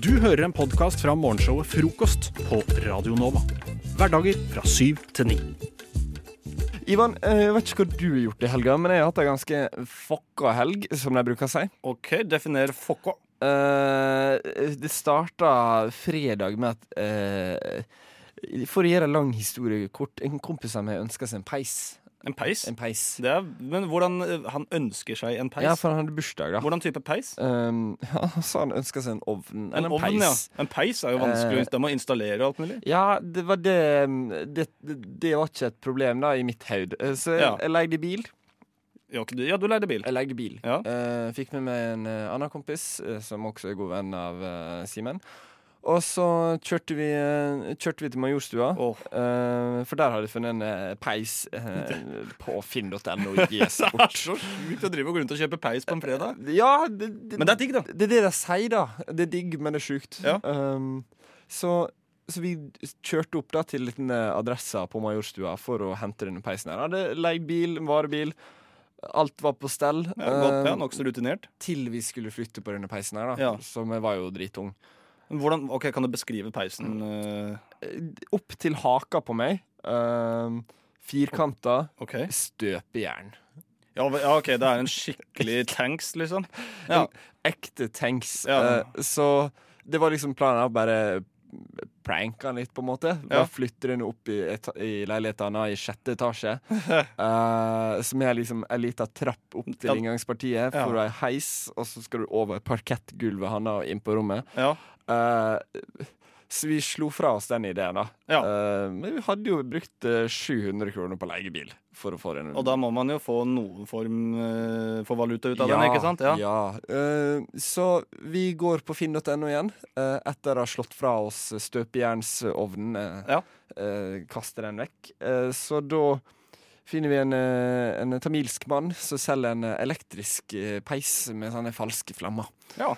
Du hører en podkast fra morgenshowet Frokost på Radio Nova. Hverdager fra syv til ni. Ivan, eh, jeg vet ikke hva du har gjort i helga, men jeg har hatt ei ganske fokka helg, som de bruker å si. OK, definer fokka. Uh, det starta fredag med at uh, For å gjøre en lang historie kort, en kompis av meg ønska seg en peis. En peis? En peis. Det er, men hvordan eh, Han ønsker seg en peis? Ja, for han hadde bursdag, da. Hvordan type peis? Um, ja, så han ønska seg en ovn. En en, ovn, ja. En peis er jo vanskelig. Uh, Den må installere og alt mulig. Ja, det var det det, det det var ikke et problem da i mitt hode. Eh, Så jeg, Ja. jeg leide bil. Ja, du- leide bil. Jeg leide bil. Ja. Uh, fikk med meg en uh, annen kompis, uh, som også er god venn av Simen. Og så kjørte vi, eh, kjørte vi til Majorstua, oh. uh, for der hadde de funnet en eh, peis uh, på finn.no Det er så sjukt å drive og gå rundt og kjøpe peis på en fredag. Ja, det, det, Men det er digg, da. Det er det de sier, da. Det er digg, men det er sjukt. Ja. Um, så, så vi kjørte opp da til liten adresse på Majorstua for å hente denne peisen. her Hadde leid bil, varebil. Alt var på stell. Ja, godt, ja, um, Nokså rutinert. til vi skulle flytte på denne peisen her, da. Ja. Som var jo dritung. Hvordan, ok, Kan du beskrive peisen? eh, Eh, Opp til haka på meg. Uh, firkanta Okay. støpejern. Ja, ja, ok, det er en skikkelig tanks, liksom. Ja. Ekte tanks. Ja. Uh, så det var liksom planen å bare pranke han litt, på en måte. Bare Ja. flytter henne opp i, eta- i leiligheten hans i sjette etasje. uh, som er liksom ei lita trapp opp til inngangspartiet for Ja. ei heis, og så skal du over parkettgulvet hans og inn på rommet. ja. Eh, så vi slo fra oss den ideen, da. Ja. Uh, men vi hadde jo brukt eh, 700 kroner på leiebil for å få den. Og da må man jo få noen form uh, for valuta ut av den, ikke sant? Ja. ja. Uh, så vi går på finn.no igjen, eh, etter å ha slått fra oss støpejernsovnen. Ja. kaster den vekk. Eh, så da finner vi en, eh, en tamilsk mann som selger en eh, elektrisk eh, peis med sånne falske flammer. Ja.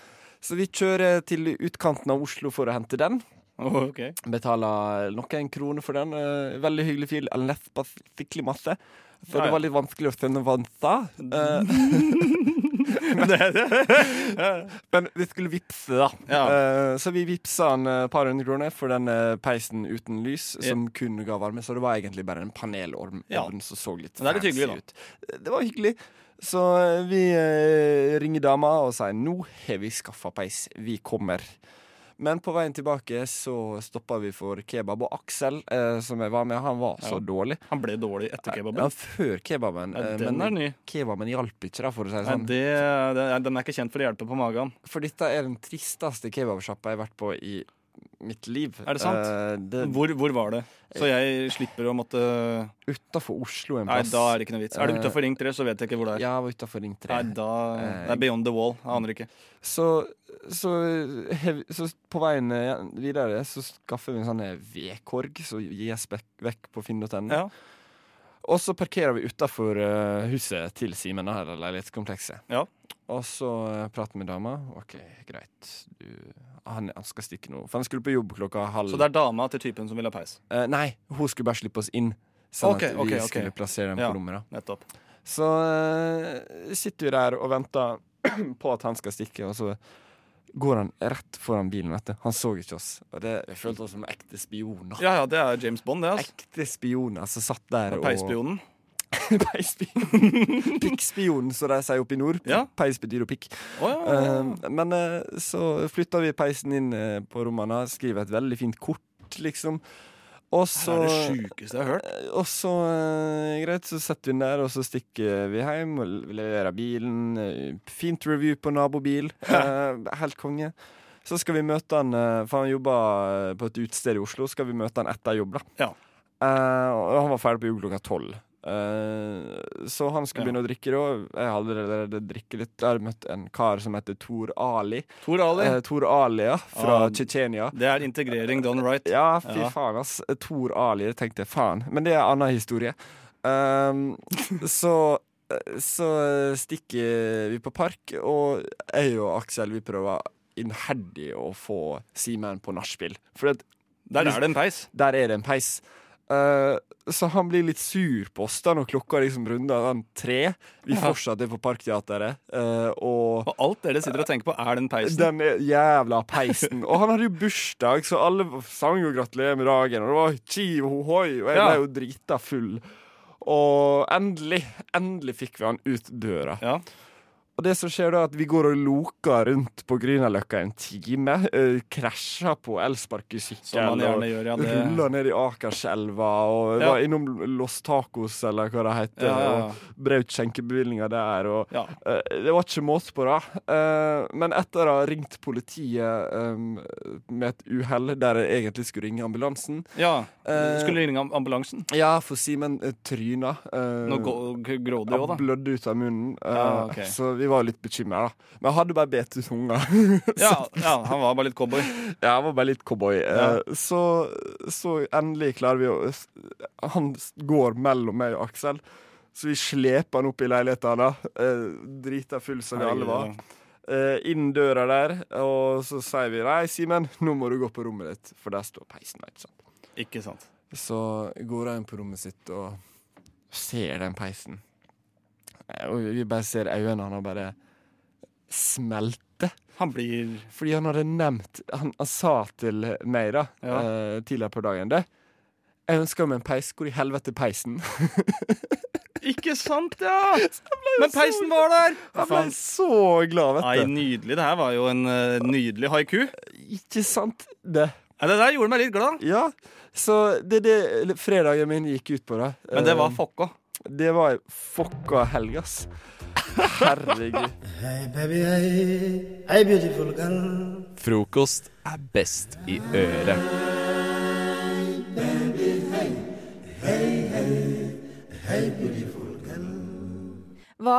Så vi kjører til utkanten av Oslo for å hente den. Åh, okay. Betaler noen kroner for den. Eh, veldig hyggelig fyr. Ellers på skikkelig masse. Så Ja, ja. det var litt vanskelig å sende vansa. Eh, men vi skulle vippse, da. Ja. Eh, så vi vippsa han et par hundre kroner for den peisen uten lys, som kun ga varme. Så det var egentlig bare en panelorm som så litt fancy hyggelig, ut. Det var hyggelig. Så vi ringer dama og sier nå har vi skaffa peis, vi kommer. Men på veien tilbake så stoppa vi for kebab, og Aksel, eh, som jeg var med, han var så Ja. dårlig. Han ble dårlig etter kebaben. Ja, før kebaben. Ja, eh, den men er ny. kebaben hjalp ikke, da, for å si sånn. det, sånn. den er ikke kjent for å hjelpe på magen. For dette er den tristeste kebabsjappa jeg har vært på i mitt liv. Er det sant? Uh, det, Hvor, hvor var det? Så jeg slipper å måtte Utafor Oslo en Nei, da er det ikke noe vits. Er det Eh, utafor Ring 3, så vet jeg ikke hvor det er. Ja, utafor Ring 3. Nei, da Eh, Det er beyond the wall. Jeg aner ikke. Så, så, så på veien videre så skaffer vi en sånn V-korg som gis vekk på finn.no. Ja. Og så parkerer vi utafor huset til Simen, eller leilighetskomplekset. Ja. Og så uh, prater vi med dama. OK, greit. Du, han, han skal stikke nå. For han skulle på jobb klokka halv Så det er dama til typen som vil ha peis. Eh, Nei, hun skulle bare slippe oss inn. Sånn Ok, at vi okay, ok. skulle plassere dem Ja. på rommet. da Nettopp. Så eh, sitter vi der og venter på at han skal stikke, og så går han rett foran bilen. vet du Han så ikke oss. Og det jeg følte oss som ekte spioner. Ja, ja, det er James Bond, det. altså Ekte spioner som satt der og Peisspionen. Peisspionen. Pikkspionen, som de sier oppe i nord. Ja. Peis betyr jo pikk. Oh, ja, ja, ja. Eh, men uh, så flytta vi peisen inn uh, på rommene, skriver et veldig fint kort, liksom. Og Det er det sjukeste jeg har hørt. Eh, Og så, eh, greit, så setter vi den der, og så stikker vi hjem og leverer bilen. Eh, Fint review på nabobil. Helt konge. Så skal vi møte han, for han jobba på et utested i Oslo, skal vi møte han etter jobb, da. Ja. Uh, og han var ferdig på jobb klokka tolv. Eh, så han skulle Ja. begynne å drikke da. Jeg hadde allerede drikket litt. Jeg hadde møtt en kar som heter Tor Ali. Tor Ali. Eh, Tor Ali, ja. Fra Ah, Tsjetsjenia. Det er integrering done right. Ja, fy Ja. faen, ass. Tor Ali, tenkte jeg faen. Men det er en annen historie. Um, så så stikker vi på park, og jeg og Aksel vi prøver innherdig å få Simen på nachspiel. For at Der er det en peis. der er det en peis. Eh, så han blir litt sur på oss da når klokka liksom runder den tre. Vi fortsatt er på Parkteatret. Uh, og Og alt dere sitter og tenker på, er den peisen. den jævla peisen. Og han hadde jo bursdag, så alle sang jo 'gratulerer med dagen', og det var chi og hoi, og jeg Ja. ble jo drita full. Og endelig, endelig fikk vi han ut døra. Ja. Og det som skjer da, at vi går og loker rundt på Grünerløkka en time. Uh, krasjer på elsparkesykkel. Og gjør, ja. Det, Ruller ned i Akerselva og Ja. var innom Los Tacos, eller hva det heter, ja, ja, og brøt skjenkebevilgninga der. Og. Eh, det var ikke måte på da. Uh, men etter å ha ringt politiet um, med et uhell der jeg egentlig skulle ringe ambulansen ja. Eh, Skulle ringe ambulansen. Ja, for Simen uh, tryna. Uh, Nå grådig òg, da. Blødde ut av munnen. eh, Ja, ok. Så vi var litt bekymra. Men jeg hadde bare bedt ut tunga. Ja, ja, han var bare litt cowboy. Ja, han var bare litt cowboy. Eh, Ja. så, så endelig klarer vi å Han går mellom meg og Aksel. Så vi sleper han opp i leiligheten, da. Uh, drita full som vi alle var. Eh, inn døra der, og så sier vi nei, Simen, nå må du gå på rommet ditt, for der står peisen. Ikke sant? Ikke sant. Så går han inn på rommet sitt og ser den peisen. Eh, Og vi bare ser øynene hans bare smelte. Han blir Fordi han hadde nevnt Han, han sa til meg da Ja. uh, tidligere på dagen det. Jeg ønsker meg en peis. Hvor i helvete peisen? Ikke sant, ja! Men peisen var der! Han ble så glad, Nei, vet du. nydelig. Det her var jo en uh, nydelig haiku. Ikke sant? Det. Ja, det der gjorde meg litt glad. Ja. Så det er det fredagen min gikk ut på, da. Men det var fokka. Det var ei fucka helg, ass. Herregud. Hey baby, hey, hey beautiful girl. Frokost er best i øret. Hva,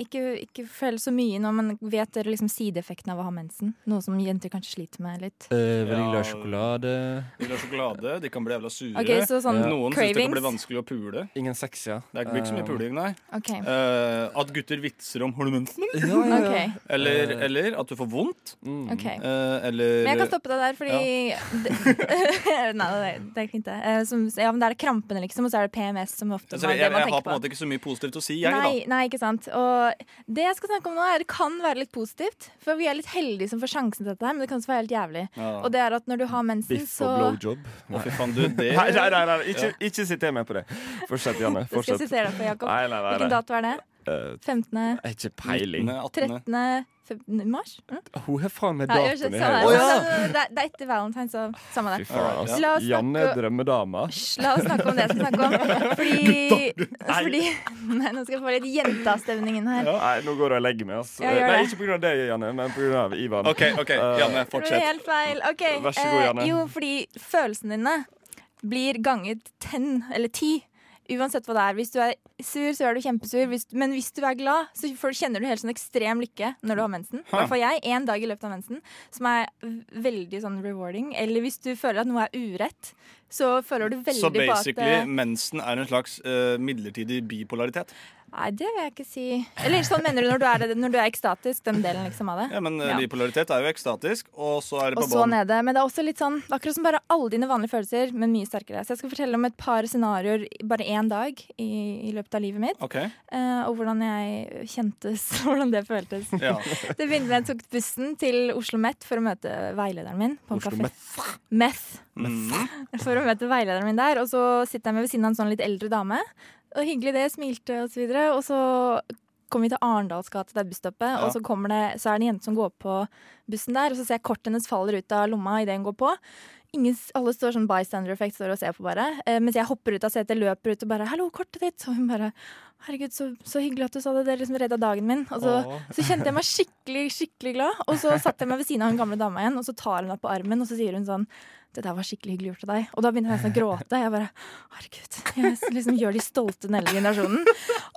ikke, ikke føl så mye nå, men vet dere liksom sideeffekten av å ha mensen? Noe som jenter kanskje sliter med litt. Eh, veldig glad i sjokolade. De glad ha sjokolade, de kan bli jævla sure. Okay, så sånn Noen syns det kan bli vanskelig å pule. Ingen sex, ja. Det blir ikke så mye puling, nei. Okay. Eh, at gutter vitser om Har du mensen? eller? Ja, ja, okay. Eller, Eh. eller at du får vondt. Mm. Eh, eller Men jeg kan stoppe deg der, fordi det, Nei, det er, det er fint, det. Eh, Som, ja, men det er krampene, liksom, og så er det PMS som ofte Altså, jeg, jeg, det jeg, har på en måte ikke så mye positivt å si, jeg, Nei, da. nei, ikke sant. Og det jeg skal snakke om nå, er det kan være litt positivt. For vi er litt heldige som får sjansen til dette her, men det kan også være helt jævlig. Ja. Og det er at når du har mensen, Biff så og blowjob. Å, fy faen, du, det Nei, nei, nei, nei. Ikke, ikke sitt med på det. Fortsett, Janne. Fortsett. skal jeg sitere deg på, Jakob. Nei, nei, nei. Hvilken dato er det? Eh, 15. jeg ikke peiling. 13. 18. 13. 15. mars? Mm? Hun har faen meg Ja, datoen i hele ja. det, er etter Valentine, så samme det. Ja. Janne er drømmedama. La oss snakke om det jeg skal snakke om. Fordi, fordi Nei, nå skal jeg få litt jentastemningen her. Nei, nå går du og legger meg. Altså. Ja, Nei, ikke pga. deg, Janne, men pga. Ivan. OK, ok, Eh, Janne, Det fortsett. helt feil. Ok, Vær så god, eh, Janne. jo, fordi følelsene dine blir ganget ten, eller ti. Uansett hva det er. Hvis du er sur, så er du kjempesur. Hvis, men hvis du er glad, så kjenner du helt sånn ekstrem lykke når du har mensen. I hvert fall jeg. Én dag i løpet av mensen, som er veldig sånn rewarding. Eller hvis du føler at noe er urett, så føler du veldig på at Så basically, eh, mensen er en slags uh, midlertidig bipolaritet. Nei, det vil jeg ikke si. Eller sånn mener du når du er, når du er ekstatisk, den delen liksom av det. Ja, men eh, Ja. bipolaritet er jo ekstatisk, og så er det Og på så bånn. Men det er også litt sånn akkurat som bare alle dine vanlige følelser, men mye sterkere. Så jeg skal fortelle om et par scenarioer bare én dag i, i løpet av livet mitt. OK. Uh, og hvordan jeg kjentes, hvordan det føltes. Ja. Det begynte med at jeg tok bussen til Oslo Met for å møte veilederen min på en Oslo kafé. Meth. Mm. For å møte veilederen min der. Og så sitter jeg med ved siden av en sånn litt eldre dame. Og hyggelig det, smilte og så videre. Og så kommer vi til Arendalsgata, det er busstoppet. Ja. Og så, kommer det, så er det en jente som går på bussen der, og så ser jeg kortet hennes faller ut av lomma idet hun går på. Ingen, alle står sånn bystander-effekt står og ser på bare. Eh, mens jeg hopper ut av setet, løper ut og bare 'hallo, kortet ditt'. Og hun bare 'herregud, så, så hyggelig at du sa det, det liksom redda dagen min'. Og så, så kjente jeg meg skikkelig, skikkelig glad. Og så satte jeg meg ved siden av hun gamle dama igjen, og så tar hun meg på armen, og så sier hun sånn det der var skikkelig hyggelig gjort av deg. Og da begynner jeg nesten å gråte. Jeg bare, herregud, jeg liksom gjør de stolte den eldre generasjonen.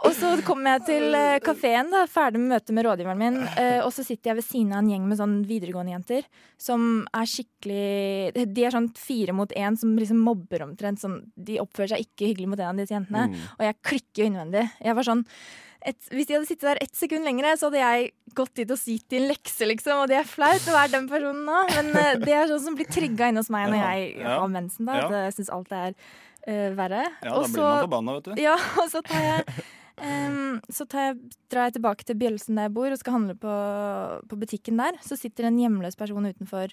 Og så kommer jeg til eh, kafeen, da, ferdig med møtet med rådgiveren min. eh, og så sitter jeg ved siden av en gjeng med sånn videregående jenter som er skikkelig De er sånn fire mot én som liksom mobber omtrent. Sånn, de oppfører seg ikke hyggelig mot en av disse jentene. Mm. Og jeg klikker innvendig. Jeg var sånn et, hvis de hadde sittet der ett sekund lenger, så hadde jeg gått dit og gitt i en lekse, liksom. Og det er flaut å være den personen nå, men uh, det er sånn som blir trigga inne hos meg når jeg ja, har mensen. da ja. At jeg syns alt er uh, verre. Ja, da blir man forbanna, vet du. Ja, og så tar jeg Um, så tar jeg, drar jeg tilbake til Bjølsen der jeg bor og skal handle på, på butikken der. Så sitter en hjemløs person utenfor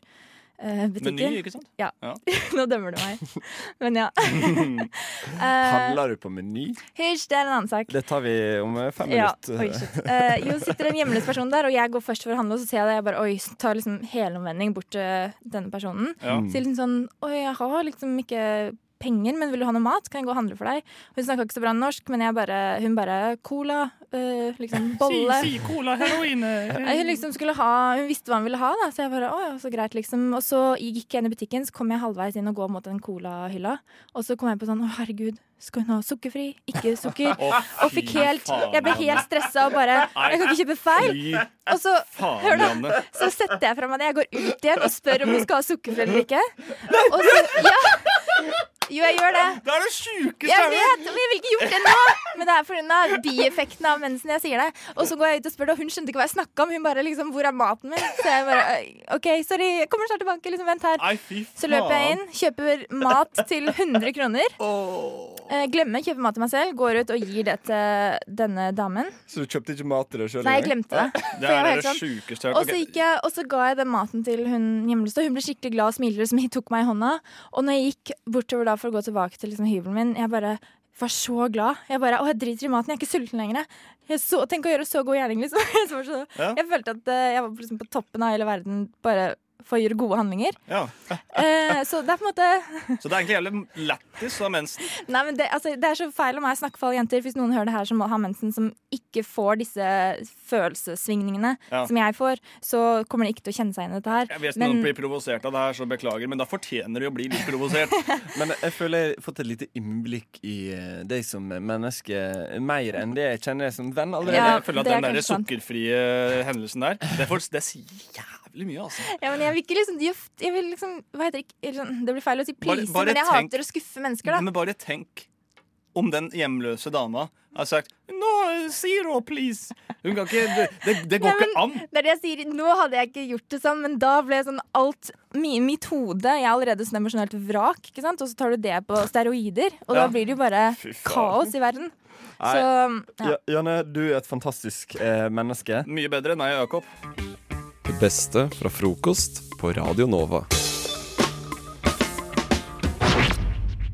eh, butikken. Meny, ikke sant? Ja, Nå dømmer du meg. Men ja. Eh, Handler du på Meny? Hysj, det er en annen sak. Det tar vi om eh, fem Ja, minutter. oi, shit. Eh, jo, sitter en hjemløs person der, og jeg går først for å handle, og så ser jeg det. Jeg bare, oi, tar liksom helomvending bort til denne personen. Ja. Sier liksom sånn Oi, jeg har liksom ikke penger, men vil du ha noe mat? Kan jeg gå og handle for deg? Hun snakka ikke så bra norsk, men jeg bare, hun bare Cola, øh, liksom bolle. Si, si, cola, heroin. Hun liksom skulle ha Hun visste hva hun ville ha, da, så jeg bare å ja, så greit, liksom. Og så gikk jeg inn i butikken, så kom jeg halvveis inn og går mot den colahylla. Og så kom jeg på sånn å herregud, skal hun ha sukkerfri? Ikke sukker? Og fikk helt Jeg ble helt stressa og bare Jeg kan ikke kjøpe feil! Og så Hør da. Så setter jeg fra meg det. Jeg går ut igjen og spør om hun skal ha sukkerfri eller ikke. Og så, ja. Jo, jeg gjør det. Det er det sjukeste Jeg vet, men jeg ville ikke gjort det nå! Men det er pga. bieffekten av mensen jeg sier det. Og så går jeg ut og spør, og hun skjønte ikke hva jeg snakka om. Hun bare liksom 'Hvor er maten min?' Så jeg bare OK, sorry, jeg kommer snart tilbake. Liksom, vent her. Så løper jeg inn, kjøper mat til 100 kroner. Glemmer glemmer kjøpe mat til meg selv, går ut og gir det til denne damen. Så du kjøpte ikke mat til deg sjøl? Nei, jeg glemte det. Det er det helt sånn- sjukeste jeg har Og hørt. og så ga jeg den maten til hun hjemløse, og hun ble skikkelig glad og smilte som tok meg i hånda. Og når jeg gikk bortover da for å gå tilbake til liksom, hybelen min, jeg bare var så glad. Jeg bare, å, jeg driter i maten, jeg er ikke sulten lenger. Så, tenk å gjøre så god gjerning, liksom. Jeg, så, så, Ja. jeg følte at uh, jeg var liksom på toppen av hele verden bare for å gjøre gode handlinger. Ja. Eh, så det er på en måte Så det er egentlig jævlig lættis av mensen. Nei, men det, altså, det er så feil av meg å snakke for alle jenter. Hvis noen hører det her som har mensen, som ikke får disse følelsessvingningene Ja. som jeg får, så kommer de ikke til å kjenne seg igjen i dette her. Jeg vet Men- noen blir provosert av det her, så beklager, men da fortjener de å bli litt provosert. Men jeg føler jeg har fått et lite innblikk i eh, deg som menneske, mer enn det jeg kjenner deg som venn allerede. Ja, jeg føler at den der sukkerfrie hendelsen der, det, får, det sier jævlig mye, altså. Ja, men jeg vil ikke liksom, jeg vil liksom hva heter det, sånn, det blir feil å si please, bare men jeg tenk- hater å skuffe mennesker, da. Men bare tenk om den hjemløse dama har sagt No, zero, please. Hun kan ikke Det, det, det går Nei, men- ikke an. Det er det jeg sier. Nå hadde jeg ikke gjort det sånn, men da ble sånn alt mi, Mitt hode Jeg er allerede sånn emosjonelt vrak, ikke sant? og så tar du det på steroider. Og Ja. da blir det jo bare kaos i verden. Nei. Så ja. Ja, Janne, du er et fantastisk eh, menneske. Mye bedre enn meg og Jakob. Det beste fra frokost på Radio Nova.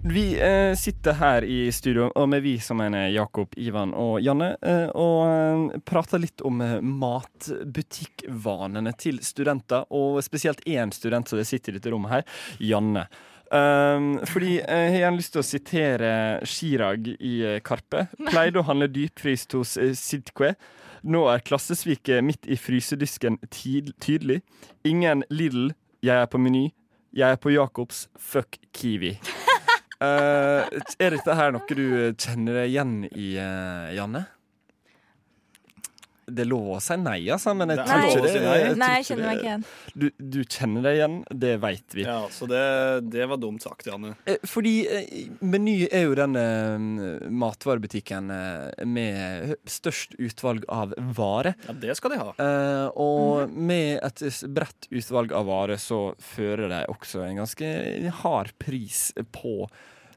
Vi eh, sitter her i studio, og med vi som mener Jakob, Ivan og Janne, eh, og eh, prater litt om eh, matbutikkvanene til studenter, og spesielt én student som sitter i dette rommet her, Janne. Um, fordi eh, jeg har lyst til å sitere Chirag i Karpe. Pleide å handle dypfryst hos Sidque. Nå er klassesviket midt i frysedisken tydelig. Ingen Lidl, jeg er på Meny. Jeg er på Jacobs, fuck Kiwi. Uh, er dette her noe du kjenner deg igjen i, uh, Janne? Det er lov å si nei, altså, men jeg Det tror ikke det. nei. jeg Nei, jeg kjenner meg ikke igjen. Du, du kjenner deg igjen, det veit vi. Ja, Så det, det var dumt sagt, Janne. Eh, Fordi eh, Meny er jo den eh, matvarebutikken eh, med størst utvalg av varer. Ja, det skal de ha. Eh, og med et bredt utvalg av varer så fører de også en ganske hard pris på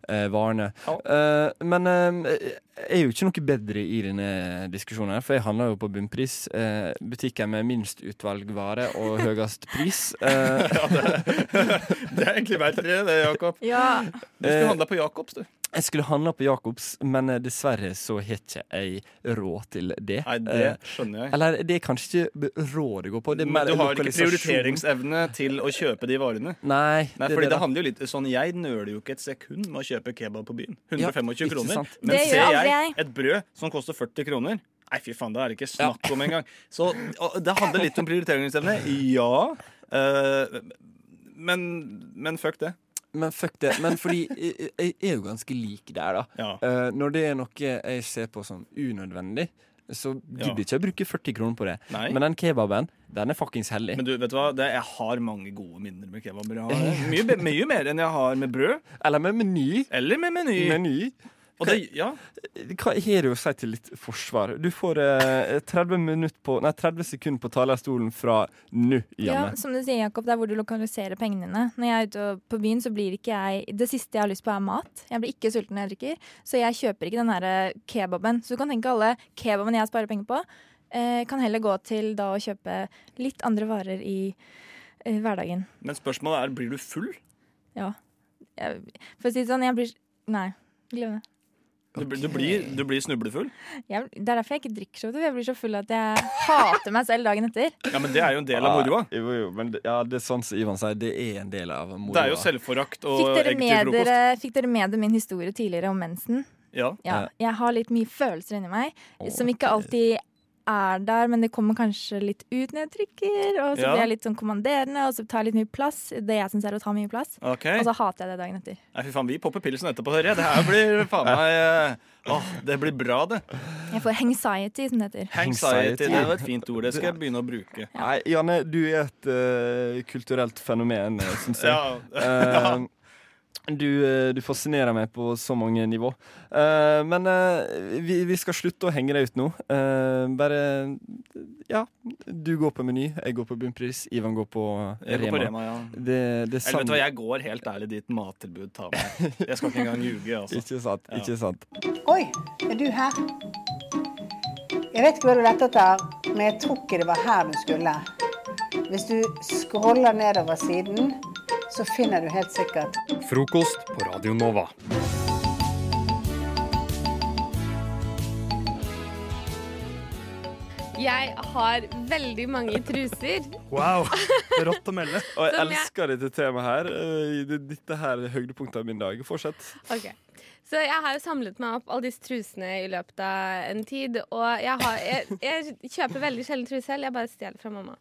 eh, varene. Ja. Eh, men eh, jeg er jo ikke noe bedre i denne diskusjonen, her, for jeg handler jo på bunnpris. Eh, butikken med minst utvalg varer og høyest pris. Eh, Ja, det, det er egentlig verre, det, Jakob. Ja. Du skulle handla på Jacobs, du. Jeg skulle handla på Jacobs, men eh, dessverre så har ikke jeg råd til det. Nei, det Eh, skjønner jeg. eller det er kanskje ikke råd det går på. Det er Men du har ikke prioriteringsevne til å kjøpe de varene. Nei, Nei, det det, fordi det, handler jo litt sånn Jeg nøler jo ikke et sekund med å kjøpe kebab på byen. 125 Ja, kroner. sant. Men Det ser jeg jeg. et brød som koster 40 kroner Nei, fy faen, det er det ikke snakk om engang. Så det handler litt om prioriteringsevne. Ja. eh, men, men fuck det. Men fuck det. Men fordi jeg, jeg er jo ganske lik der, da. Ja. Uh, når det er noe jeg ser på som unødvendig, så Ja. gidder ikke jeg bruke 40 kroner på det. Nei. Men den kebaben, den er fuckings hellig. Men du, vet du hva? Det, jeg har mange gode minner med kebaber. Mye, mye mer enn jeg har med brød. Eller med Meny. Eller med Meny. Meny. Og det, ja, Hva har du å si til litt forsvar? Du får eh, 30, på, nei, 30 sekunder på talerstolen fra nå, Ja, som du sier, Jakob, det er hvor du lokaliserer pengene dine. Når jeg er ute på byen, så blir ikke jeg Det siste jeg har lyst på, er mat. Jeg blir ikke sulten når jeg drikker, så jeg kjøper ikke den her eh, kebaben. Så du kan tenke alle kebabene jeg sparer penger på, eh, kan heller gå til da å kjøpe litt andre varer i eh, hverdagen. Men spørsmålet er blir du full. Ja. Jeg, for å si det sånn, jeg blir Nei, glem det. Du, blir- du, blir, du blir snublefull. Jeg, det er derfor jeg ikke drikker så mye. Jeg blir så full at jeg hater meg selv dagen etter. Ja, Men det er jo en del av moroa. Ja, Jo, jo, men det, ja, det er sånn som Ivan sier, det er en del av moroa. Det er jo selvforakt og Fikk egg til med frokost. dere, fikk dere med dere min historie tidligere om mensen? Ja. Ja, jeg har litt mye følelser inni meg Åh, som ikke alltid er der, men det kommer kanskje litt ut når jeg trykker. Og så Ja. blir jeg litt sånn kommanderende, og så tar jeg litt mye plass. Det jeg syns er å ta mye plass. Okay. Og så hater jeg det dagen etter. Nei, fy faen, vi popper pilsen etterpå, hører jeg. Det her blir faen meg eh, Åh, det blir bra, det. Jeg får anxiety, som det heter. Hangsiety, det var et fint ord. Det skal jeg begynne å bruke. Nei, Janne, du er et uh, kulturelt fenomen, syns jeg. Ja. Eh, du, eh, du fascinerer meg på så mange nivå. Uh, men uh, vi, vi skal slutte å henge deg ut nå. Uh, bare Ja, du går på Meny, jeg går på Bunnpris, Ivan går på Jeg går Rema. på Rema, ja. Det, det er Eller vet du hva, jeg går helt ærlig dit mattilbud tar meg. Jeg skal ikke engang ljuge, altså. Ikke sant. Ja. Ikke sant. Oi, er du her? Jeg vet ikke hva du lette etter, men jeg tror ikke det var her du skulle. Hvis du scroller nedover siden, så finner du helt sikkert Frokost på Radio Nova. Jeg har veldig mange truser. Wow, rått å melde. Og jeg elsker dette temaet her. Eh, Dette her er høydepunktet av min dag. Fortsett. Ok. Så jeg har jo samlet meg opp alle disse trusene i løpet av en tid. Og jeg, har, jeg, jeg kjøper veldig sjelden truse selv. Jeg bare stjeler fra mamma.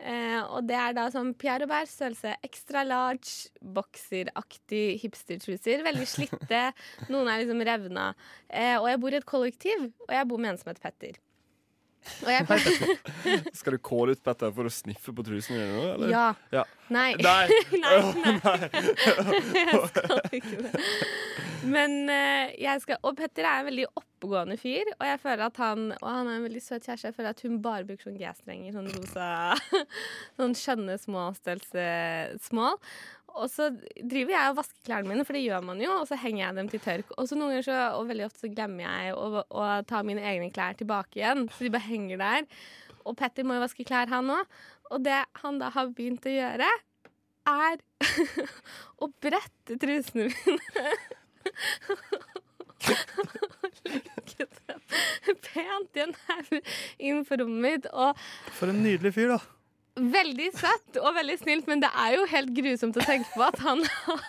Eh, og det er da sånn Pierre Robert størrelse extra large, bokseraktig hipstertruser. Veldig slitte. Noen er liksom revna. Eh, og jeg bor i et kollektiv, og jeg bor med en som heter Petter. Skal du calle ut Petter for å sniffe på trusene dine nå, eller? ja. Ja. Nei. Nei. nei, nei. jeg skal ikke det. Men uh, jeg skal Og Petter er en veldig oppegående fyr, og jeg føler at han Og han er en veldig søt kjæreste. Jeg føler at hun bare bruker sånn G-strenger, sånn rosa Sånn skjønne små størrelse-små. Og så driver jeg og vasker klærne mine, for det gjør man jo, og så henger jeg dem til tørk. Og så noen ganger så, og veldig ofte så glemmer jeg å, å ta mine egne klær tilbake igjen, så de bare henger der. Og Petter må jo vaske klær, han òg. Og det han da har begynt å gjøre, er å brette trusene mine. Legge dem pent i en haug inn på rommet mitt. Og For en nydelig fyr, da. Veldig søtt og veldig snilt, men det er jo helt grusomt å tenke på at han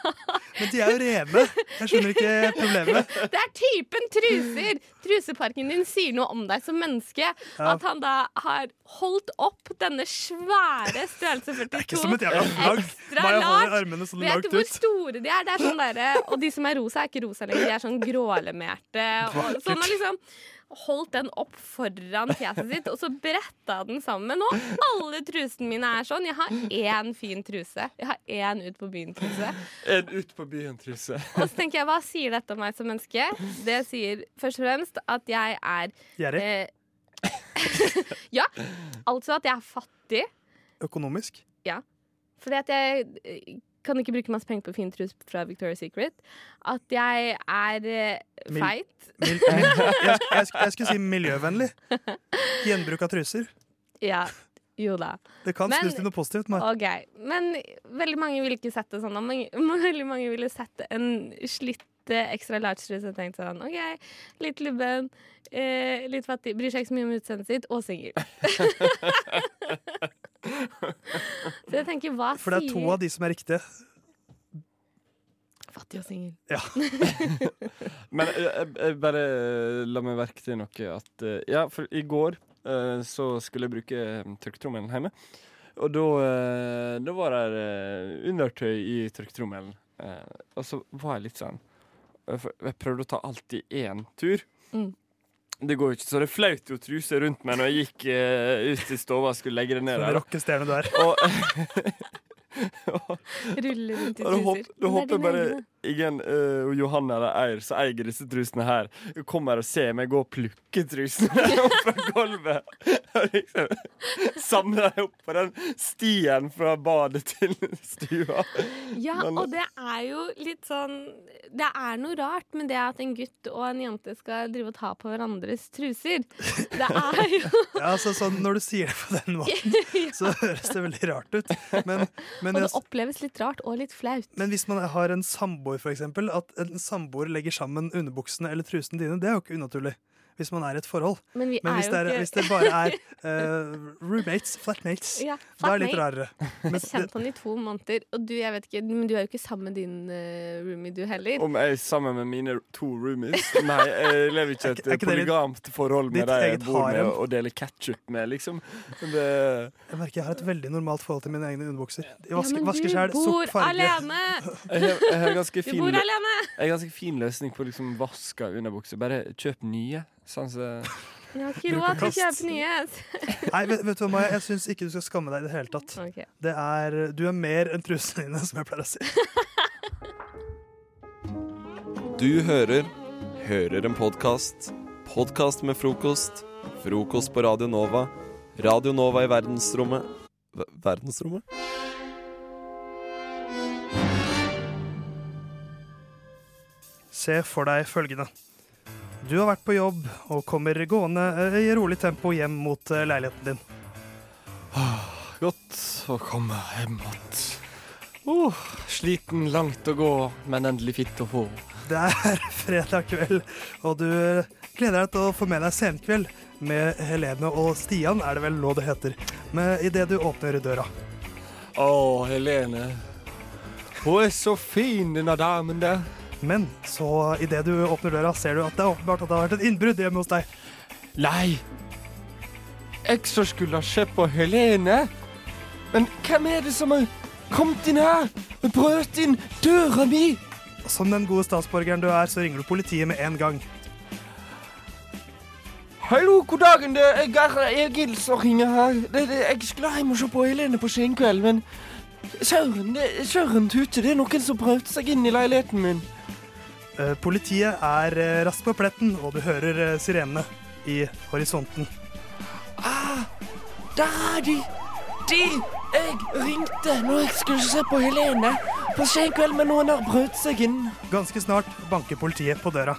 Men de er jo rene. Jeg skjønner ikke problemet. Det er typen truser! Truseparken din sier noe om deg som menneske. At han da har holdt opp denne svære størrelse 42 Det er ikke som et jævla flagg. Bare holder armene sånn Vet du hvor store de er? Det er sånn der, og de som er rosa, er ikke rosa lenger. De er sånn grålemerte. Og, sånn, liksom holdt den opp foran fjeset sitt, og så bretta den sammen. Og alle trusene mine er sånn. Jeg har én fin truse. Jeg har én Ut på byen-truse. En ut på byen-truse. Og så tenker jeg, hva sier dette om meg som menneske? Det sier først og fremst at jeg er Gjerrig. eh, Ja. Altså at jeg er fattig. Økonomisk. Fordi at jeg kan ikke bruke masse penger på fin trus fra Victoria's Secret. At jeg er eh, Mil- feit. Mil, jeg, jeg, jeg, jeg skulle si miljøvennlig. Gjenbruk av truser. Ja, jo da. Det kan Men- snus til noe positivt. Men Ok, Men veldig mange ville ikke sett det sånn. Mange, veldig mange ville sett en slitt eh, ekstra large-truse og tenkt sånn OK, litt lubben, eh, litt fattig, bryr seg ikke så mye om utseendet sitt, og singel. så jeg tenker, hva for det er to av de som er riktige. Fattig og singel. Men eh, jeg, jeg bare la meg merke til noe at eh, Ja, for i går eh, så skulle jeg bruke eh, tørketrommelen hjemme. Og da, eh, da var det eh, undertøy i tørketrommelen. Eh, og så var jeg litt sånn eh, for Jeg prøvde å ta alt i én tur. Mm. Det går jo ikke, så det flaut jo truse rundt meg når jeg gikk uh, ut i stua og skulle legge det ned Som rockestjerne du er. Og, Ruller rundt i truser. Du da er håper jeg bare egne. Ingen uh, og Johanne eller Eir som eier disse trusene her, kommer og ser meg gå og plukke trusene opp fra gulvet. Liksom Samle dem opp på den stien fra badet til stua. Ja, Men- og det er jo litt sånn Det er noe rart med det at en gutt og en jente skal drive og ta på hverandres truser. Det er jo Ja, altså, sånn, når du sier det på den måten, så høres det veldig rart ut. Men, men, Og det jeg, oppleves litt rart og litt flaut. men hvis man har en samboer, for eksempel, at en samboer legger sammen underbuksene eller trusene dine, det er jo ikke unaturlig. Hvis man er i et forhold. Men vi Men er hvis jo det, er, ikke hvis det bare er uh, roommates, flatmates, Ja, da er det litt flatmate. rarere. Men Jeg har kjent han i to måneder, og du, jeg vet ikke, men du er jo ikke sammen med din uh, roomie, du heller. Om jeg er sammen med mine to roomies Nei, jeg lever ikke i Er et ikke- er polygamt forhold med ditt de jeg bor med og deler ketsjup med, liksom. Det, jeg merker jeg har et veldig normalt forhold til mine egne underbukser. De Ja, men vasker du bor alene! jeg, Du fin bor alene! Jeg har ganske fin løsning på liksom vaska underbukser. Bare kjøp nye. Sånn så Jeg har ikke råd til å kjøpe nye. Nei, vet, vet du hva, Maja? Jeg syns ikke du skal skamme deg i det hele tatt. Okay. Det er, du er mer enn trusene dine, som jeg pleier å si. Du hører Hører en podkast. Podkast med frokost. Frokost på Radio Nova. Radio Nova i verdensrommet v Verdensrommet? Se for deg følgende. Du har vært på jobb og kommer gående eh, i rolig tempo hjem mot eh, leiligheten din. Godt å komme hjem igjen. Oh, sliten, langt å gå, men endelig fitt å få. Det er fredag kveld, og du eh, gleder deg til å få med deg senkveld med Helene og Stian, er det vel nå det heter, med idet du åpner døra. Å, Helene. Hun er så fin, denne damen der. Men så idet du åpner døra, ser du at det er åpenbart at det har vært et innbrudd hjemme hos deg. Nei. Jeg som skulle se på Helene. Men hvem er det som har kommet inn her og brøt inn døra mi? Som den gode statsborgeren du er, så ringer du politiet med en gang. Hallo, god dagen. Det er Gerhard Egil som ringer her. Det, det, jeg skulle hjem og se på Helene på senkveld, men Søren, Søren tute, det er noen som brøt seg inn i leiligheten min. Eh, Politiet er eh, raskt på pletten, og du hører eh, sirenene i horisonten. Ah, der er de. De jeg ringte når jeg skulle se på Helene på senkveld, men noen har brøt seg inn. Ganske snart banker politiet på døra.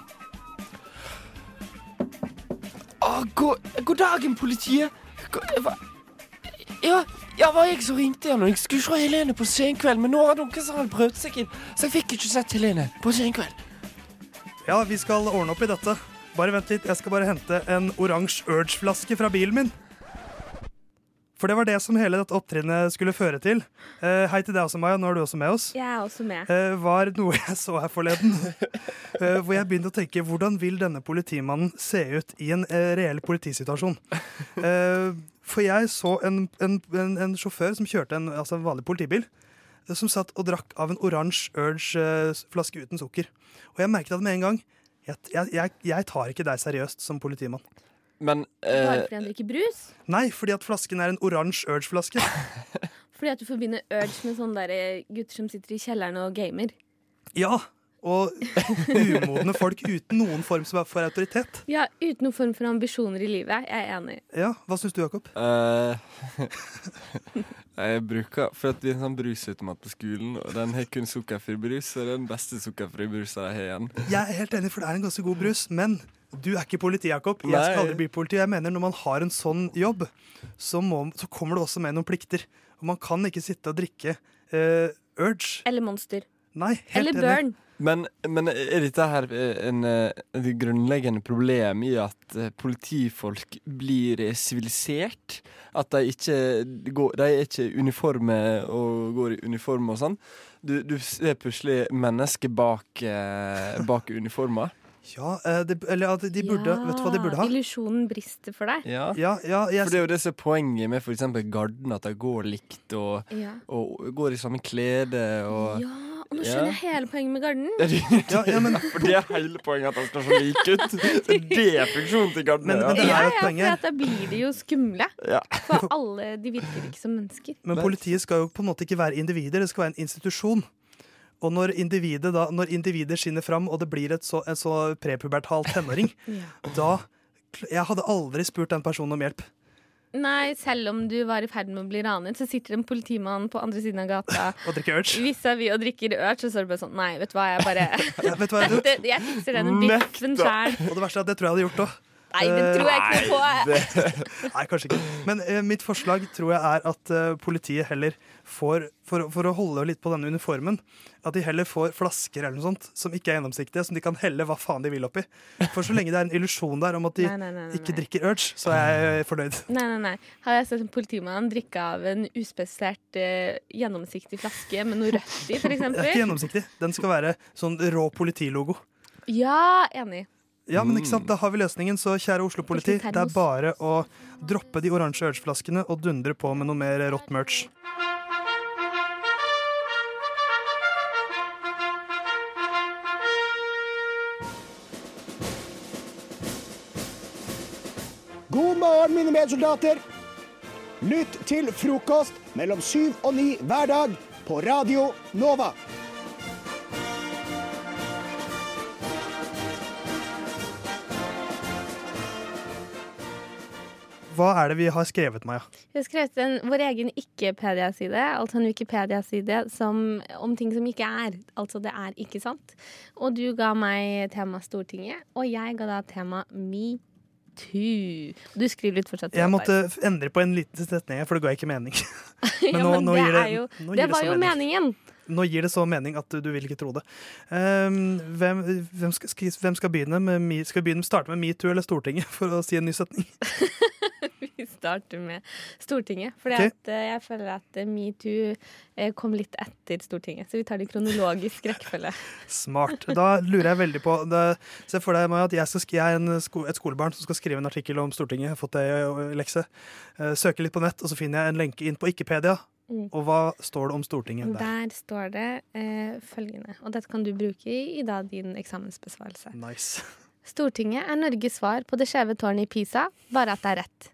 Ah, god, god dagen, politiet. God, hva- Ja, ja, var jeg som ringte igjen, og jeg skulle se Helene på senkveld, men nå har noen som har prøvd seg inn, så jeg fikk ikke sett Helene på senkveld. Ja, vi skal ordne opp i dette. Bare vent litt, jeg skal bare hente en oransje Urge-flaske fra bilen min. For det var det som hele dette opptrinnet skulle føre til. Eh, hei til deg også, Maja. Nå er du også med oss. Jeg er også med. Eh, var noe jeg så her forleden. eh, hvor jeg begynte å tenke hvordan vil denne politimannen se ut i en eh, reell politisituasjon? Eh, for jeg så en, en, en, en sjåfør som kjørte en, altså en vanlig politibil, eh, som satt og drakk av en oransje Urge-flaske uten sukker. Og jeg merket at med en gang jeg, jeg, jeg, tar ikke deg seriøst som politimann. Men Bare eh, fordi han drikker brus? Nei, fordi at flasken er en oransje Urge-flaske. Fordi at du forbinder Urge med sånne der eh, gutter som sitter i kjelleren og gamer? Ja, og umodne folk uten noen form for autoritet. Ja, uten noen form for ambisjoner i livet. Jeg er enig. Ja, Hva syns du, Jakob? Uh, Jeg bruker For at vi har en sånn brusautomat på skolen, og den har kun sukkerfri brus, og det er den beste sukkerfri brusa jeg har igjen. Jeg er helt enig, for det er en ganske god brus, men du er ikke politi, Jakob. Jeg skal aldri bli politi. Jeg mener Når man har en sånn jobb, så, må, så kommer det også med noen plikter. Og man kan ikke sitte og drikke uh, Urge. Eller Monster. Nei, helt Eller enig. Men, men er dette her en, eh, et grunnleggende problem i at eh, politifolk blir eh, sivilisert? At de ikke går De er ikke uniforme og går i uniform og sånn? Du, du ser plutselig mennesker bak, eh, bak uniformer. Ja, de, eller at de burde Vet du hva de burde ha? Illusjonen brister for deg. Ja. Ja, ja, jeg, For det er jo det som er poenget med f.eks. Garden, at de går likt og, Ja. og går i samme klede og Ja, Og nå skjønner jeg hele poenget med garden. Ja, ja, men, For det er hele poenget at han skal se lik ut. Det er det funksjonen til Garden Men- men det Ja, er ja, for at da blir de jo skumle. Ja. For alle de virker ikke som mennesker. Men politiet skal jo på en måte ikke være individer, det skal være en institusjon. Og når individet, da, når individet skinner fram, og det blir et så, en så prepubertal tenåring, Ja. da Jeg hadde aldri spurt den personen om hjelp. Nei, selv om du var i ferd med å bli ranet, så sitter en politimann på andre siden av gata Og drikker urge. vis-à-vis og drikker urge, og så er det bare sånn Nei, vet du hva, jeg bare Ja, vet du hva jeg? Det- Jeg fikser den biffen sjæl. Og det verste er at det tror jeg hadde gjort òg. Nei, det tror jeg ikke noe på. Nei, kanskje ikke. Men uh, mitt forslag tror jeg er at uh, politiet heller får, for, for å holde litt på denne uniformen, at de heller får flasker eller noe sånt som ikke er gjennomsiktige, som de kan helle hva faen de vil oppi. For så lenge det er en illusjon der om at de Nei, nei, nei, nei, ikke drikker urge, så er jeg fornøyd. Nei, nei, nei. Har jeg sett en politimann drikke av en uspesifisert eh, gjennomsiktig flaske med noe rødt i, Det er ikke gjennomsiktig. Den skal være sånn rå politilogo. Ja, enig. Ja, men ikke sant, Da har vi løsningen, så kjære Oslo-politi, det er bare å droppe de oransje urge-flaskene og dundre på med noe mer rått merch. Mine medsoldater. Lytt til frokost mellom syv og ni hver dag på Radio Nova. Hva er det vi har skrevet, Maja? Vi har skrevet en, vår egen ikke-pedia-side, altså en Wikipedia-side om ting som ikke er. Altså det er ikke sant. Og du ga meg tema Stortinget, og jeg ga da tema metoo. Du skriver litt fortsatt. Jeg måtte endre på en liten setning, for det ga ikke mening. ja, nå- men nå det det- jo nå Det var så jo mening. meningen. Nå gir det så mening at du, vil ikke tro det. Um, hvem, hvem, skal- hvem skal begynne med Skal vi begynne starte med metoo eller Stortinget, for å si en ny setning? Vi starter med Stortinget. For Ok. jeg føler at eh, metoo eh, kom litt etter Stortinget. Så vi tar det i kronologisk rekkefølge. Smart. Da lurer jeg veldig på Se for deg Maja, at jeg, skal, sk- jeg er en sko, et skolebarn som skal skrive en artikkel om Stortinget. Jeg har fått det i lekse. Eh, søker litt på nett, og så finner jeg en lenke inn på Ikkepedia. Mm. Og hva står det om Stortinget der? Der står det eh, følgende, og dette kan du bruke i, i da din eksamensbesvarelse. Nice. Stortinget er Norges svar på det skjeve tårnet i Pisa, bare at det er rett.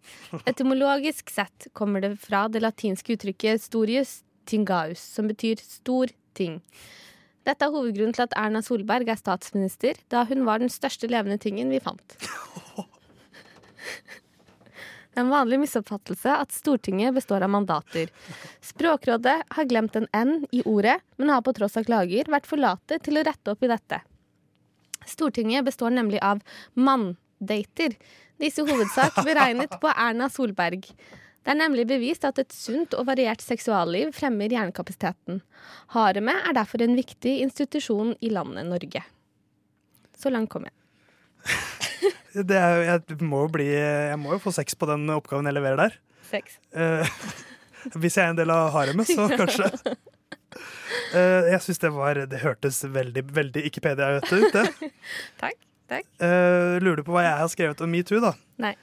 Etymologisk sett kommer det fra det latinske uttrykket storius tingaus, som betyr stor ting. Dette er hovedgrunnen til at Erna Solberg er statsminister, da hun var den største levende tingen vi fant. Det er en vanlig misoppfattelse at Stortinget består av mandater. Språkrådet har glemt en N i ordet, men har på tross av klager vært for late til å rette opp i dette. Stortinget består nemlig av manndater. Disse hovedsak beregnet på Erna Solberg. Det er nemlig bevist at et sunt og variert seksualliv fremmer hjernekapasiteten. Haremet er derfor en viktig institusjon i landet Norge. Så langt kom jeg. Det er, jeg, må jo bli, jeg må jo få sex på den oppgaven jeg leverer der. Sex. Eh, hvis jeg er en del av haremet, så kanskje. Eh, jeg syns det var Det hørtes veldig, veldig Ikkepedia ut, det. Takk. takk. Uh, lurer du på hva jeg har skrevet om metoo, da? Nei.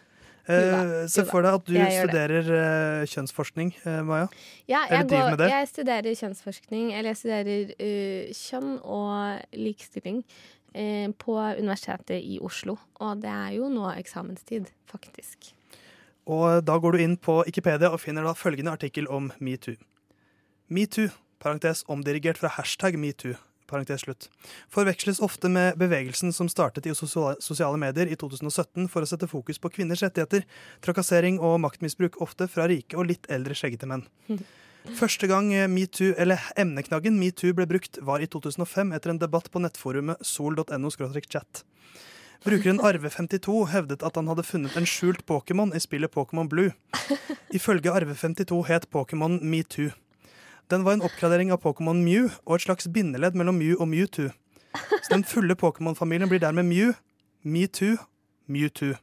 Uh, se for deg at du studerer uh, kjønnsforskning, uh, Maja. Ja, jeg, går, med det. jeg studerer kjønnsforskning, eller jeg studerer kjønn og likestilling eh, på Universitetet i Oslo. Og det er jo nå eksamenstid, faktisk. Og da går du inn på Wikipedia og finner da følgende artikkel om metoo. Metoo, parentes omdirigert fra hashtag metoo, parentes slutt, forveksles ofte med bevegelsen som startet i sosiale, medier i 2017 for å sette fokus på kvinners rettigheter, trakassering og maktmisbruk, ofte fra rike og litt eldre skjeggete menn. Første gang eh, metoo, eller emneknaggen metoo ble brukt, var i 2005 etter en debatt på nettforumet sol.no-chat. Brukeren Arve52 hevdet at han hadde funnet en skjult Pokémon i spillet Pokémon Blue. Ifølge Arve52 het Pokémon Metoo. Den var en oppgradering av Pokémon Mew og et slags bindeledd mellom Mew og Mewtwo. Så den fulle Pokémon-familien blir dermed Mew, Metoo, Mewtwo.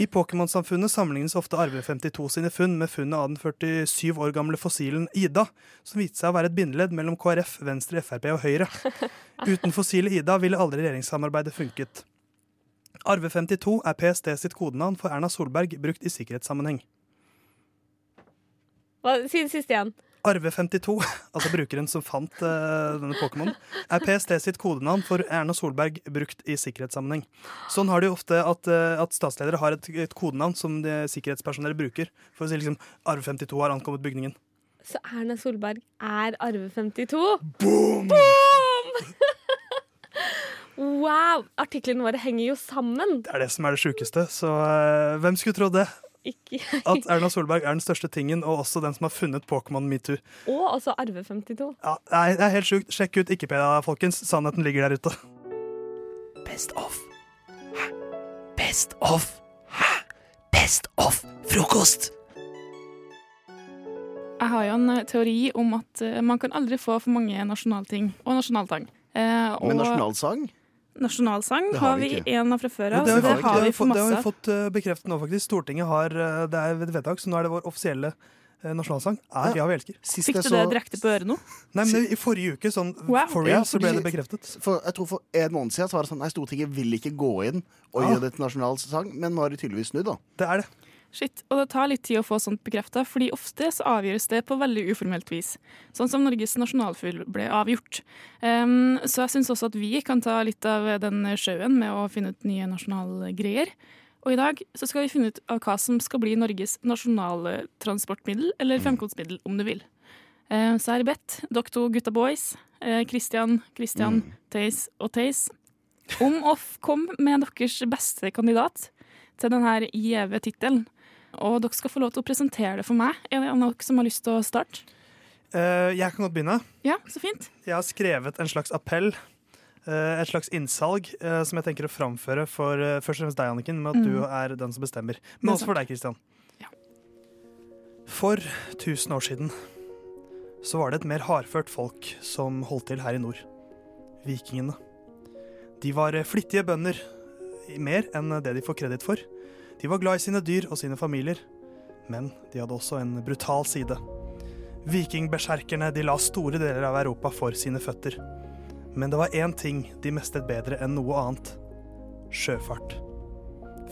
I Pokémon-samfunnet sammenlignes ofte Arve52 sine funn med funnet av den 47 år gamle fossilen Ida, som viste seg å være et bindeledd mellom KrF, Venstre, Frp og Høyre. Uten fossile Ida ville aldri regjeringssamarbeidet funket. Arve52 er PST sitt kodenavn for Erna Solberg brukt i sikkerhetssammenheng. Hva, si det siste igjen. Arve52, altså brukeren som fant uh, denne Pokémon, er PST sitt kodenavn for Erna Solberg brukt i sikkerhetssammenheng. Sånn har de ofte at, uh, at statsledere har et, et kodenavn som de sikkerhetspersonell bruker. For å si liksom Arve52 har ankommet bygningen. Så Erna Solberg er Arve 52? Boom! Boom! wow! Artiklene våre henger jo sammen. Det er det som er det sjukeste. Så uh, hvem skulle trodd det? Ikke At Erna Solberg er den største tingen, og også den som har funnet Pokémon Metoo. Og altså RV52. Ja, nei, det er helt sjukt. Sjekk ut Ikke-Pedia, folkens. Sannheten ligger der ute. Best of. Hæ? Best of. Hæ? Best of frokost. Jeg har jo en eh, teori om at eh, man kan aldri få for mange nasjonalting og nasjonaltang. Eh, og Med nasjonalsang? Nasjonalsang har har vi ikke. en av fra før av, det, det, har det vi, har fått- vi det, for har, det har vi fått eh, bekreftet nå, faktisk. Stortinget har eh, Det er et vedtak, så nå er det vår offisielle eh, nasjonalsang. Er Ja, vi elsker. Fikk du det direkte på øret nå? Nei, men I forrige uke, sånn Wow. for Ja, real, så ble det bekreftet. For, jeg tror for en måned siden så var det sånn Nei, Stortinget vil ikke gå inn og Ja. gjøre det til nasjonalsang, men nå har de tydeligvis snudd, da. Det er det. Shit, og det tar litt tid å få sånt bekrefta, fordi ofte så avgjøres det på veldig uformelt vis. Sånn som Norges nasjonalfugl ble avgjort. Um, så jeg syns også at vi kan ta litt av den sjøen med å finne ut nye nasjonalgreier. Og i dag så skal vi finne ut av hva som skal bli Norges nasjonale transportmiddel, eller fremkomstmiddel, om du vil. Uh, så jeg har bedt dere to gutta boys, uh, Christian, Christian, Theis og Theis, om å komme med deres beste kandidat til denne gjeve tittelen. Og dere skal få lov til å presentere det for meg. Er det noen som har lyst til å starte? Uh, jeg kan godt begynne. Ja, så fint. Jeg har skrevet en slags appell. eh, et slags innsalg eh, som jeg tenker å framføre for først og fremst deg, Anniken, med at Mm. du er den som bestemmer. Men også for deg, deg, Ja. For tusen år siden så var det et mer hardført folk som holdt til her i nord. Vikingene. De var flittige bønder, mer enn det de får kreditt for. De var glad i sine dyr og sine familier, men de hadde også en brutal side. Vikingberserkerne de la store deler av Europa for sine føtter. Men det var én ting de mestet bedre enn noe annet. Sjøfart.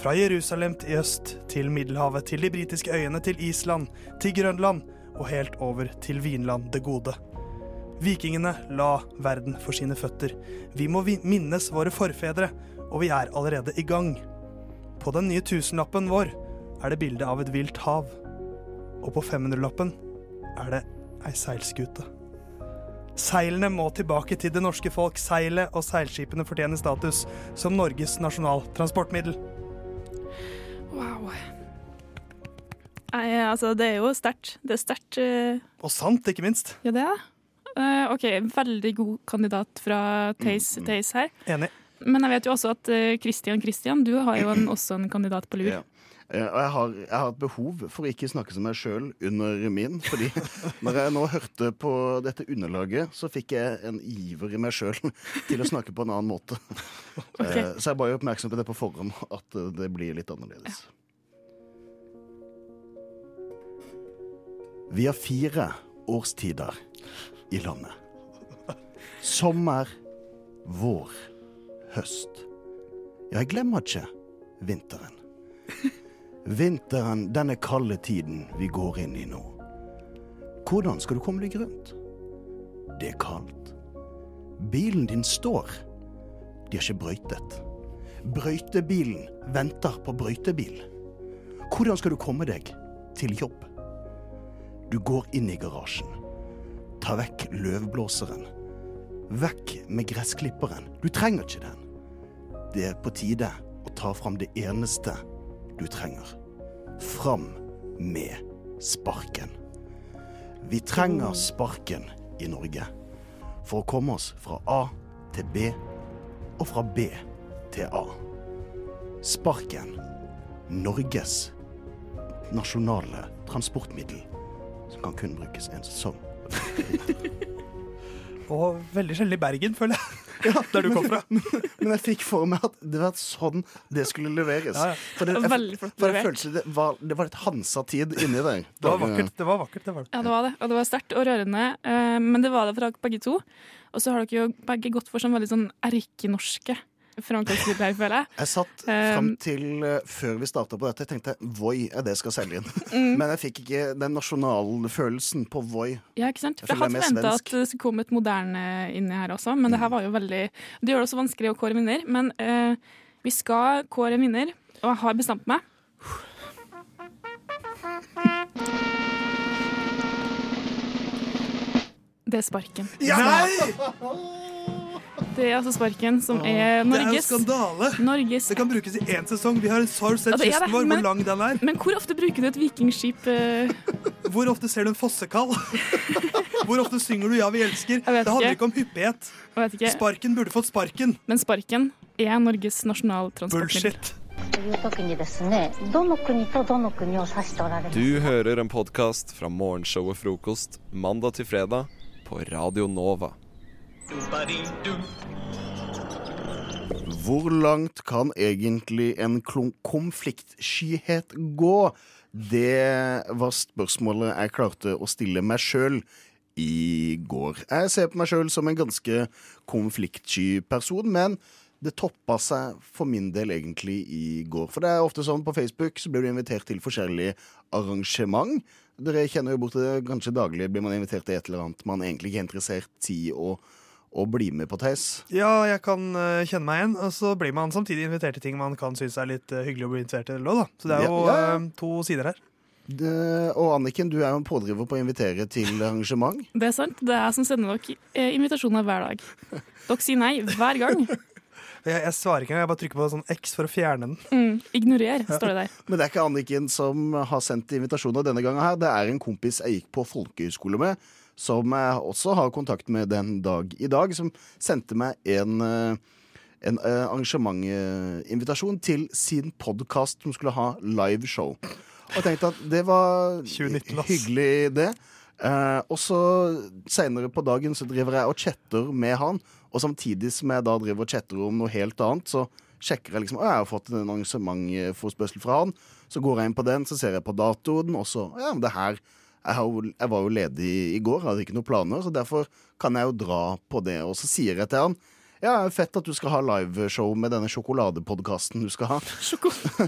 Fra Jerusalem i øst, til Middelhavet, til de britiske øyene, til Island, til Grønland og helt over til Vinland det gode. Vikingene la verden for sine føtter. Vi må minnes våre forfedre, og vi er allerede i gang. På den nye tusenlappen vår er det bilde av et vilt hav. Og på 500-lappen er det ei seilskute. Seilene må tilbake til det norske folk. Seilet og seilskipene fortjener status som Norges nasjonaltransportmiddel. Wow. Nei, altså, det er jo sterkt. Det er sterkt. Uh... Og sant, ikke minst. Ja, det er det. Eh, OK, veldig god kandidat fra Theis, Theis her. Enig. Men jeg vet jo også at Kristian Kristian, Christian, du har jo en, også en kandidat på lur. Ja. Eh, Og jeg har, jeg har et behov for å ikke snakke som meg sjøl under min. Fordi når jeg nå hørte på dette underlaget, så fikk jeg en iver i meg sjøl til å snakke på en annen måte. Okay. Så jeg ba oppmerksom på det på forhånd, at eh, det blir litt annerledes. Vi har fire årstider i landet. Sommer, vår, høst. Ja, jeg glemmer ikke vinteren. Vinteren, denne kalde tiden vi går inn i nå. Hvordan skal du komme deg rundt? Det er kaldt. Bilen din står. De har ikke brøytet. Brøytebilen venter på brøytebil. Hvordan skal du komme deg til jobb? Du går inn i garasjen. Ta vekk løvblåseren. Vekk med gressklipperen. Du trenger ikke den. Det er på tide å ta fram det eneste du trenger. Fram med sparken. Vi trenger sparken i Norge for å komme oss fra A til B og fra B til A. Sparken. Norges nasjonale transportmiddel som kan kun brukes en sesong. Og veldig sjelden i Bergen, føler jeg. Der du kom fra. Men jeg fikk for meg at det var sånn det skulle leveres. Ja, ja. For det, jeg, for jeg følte det var, det var litt Hansa-tid inni der. Det var vakkert. det var vakkert, det var. Ja, det var det. Og det var sterkt og rørende. eh, men det var det fra begge to. Og så har dere jo begge gått for sånn veldig sånn erkenorske framkomstmiddel her, føler jeg. Jeg satt Um, fram til eh, før vi starta på dette, jeg tenkte Voi er det jeg skal selge inn. Mm. Men jeg fikk ikke den nasjonalfølelsen på Voi. Ja, ikke sant? Jeg For jeg hadde det forventa at det skulle komme et moderne inni her også, men det her var jo veldig Det gjør det også vanskelig å kåre en vinner. Men uh, vi skal kåre en vinner, og jeg har bestemt meg. Det er Sparken. Det er altså sparken, som er Norges Det er en skandale! Norges. Det kan brukes i én sesong. Vi har en sorg sett altså, kysten vår, hvor lang den er. Men hvor ofte bruker du et vikingskip? Uh... Hvor ofte ser du en fossekall? hvor ofte synger du 'Ja, vi elsker'? Det handler ikke om hyppighet. Sparken burde fått sparken. Men sparken er Norges nasjonaltransportmiddel. Bullshit. Du hører en podkast fra Morgenshow og Frokost mandag til fredag på Radio Nova. Hvor langt kan egentlig en konfliktskyhet gå? Det var spørsmålet jeg klarte å stille meg sjøl i går. Jeg ser på meg sjøl som en ganske konfliktsky person, men det toppa seg for min del egentlig i går. For det er ofte sånn på Facebook så blir du invitert til forskjellige arrangement. Dere kjenner jo borti det kanskje daglig blir man invitert til et eller annet man egentlig ikke er interessert i å, å bli med på, Theis. Ja, jeg kan uh, kjenne meg igjen. Og så blir man samtidig invitert til ting man kan synes er litt uh, hyggelig å bli invitert til. Da. Så det er Ja, jo ja, ja. Uh, to sider her. Det, og Anniken, du er jo en pådriver på å invitere til arrangement. Det er sant. Det er jeg som sender dere invitasjoner hver dag. Dere sier nei hver gang. Jeg, jeg svarer ikke engang, jeg bare trykker på sånn X for å fjerne den. Mm, ignorer, står det der. Men det er ikke Anniken som har sendt invitasjoner denne gangen her. Det er en kompis jeg gikk på folkehøyskole med, som jeg også har kontakt med den dag i dag, som sendte meg en, eh, en eh, arrangementinvitasjon til sin podkast som skulle ha liveshow. Og jeg tenkte at det var 2019, hyggelig, det. Eh, og så seinere på dagen så driver jeg og chatter med han, og samtidig som jeg da driver og chatter om noe helt annet, så sjekker jeg liksom Å, jeg har fått en arrangementforspørsel fra han. Så går jeg inn på den, så ser jeg på datoen, og så Ja, det her jeg, har, jeg var jo ledig i går, hadde ikke noen planer, så derfor kan jeg jo dra på det. Og så sier jeg til han ja, fett at du skal ha liveshow med denne sjokoladepodkasten du skal ha.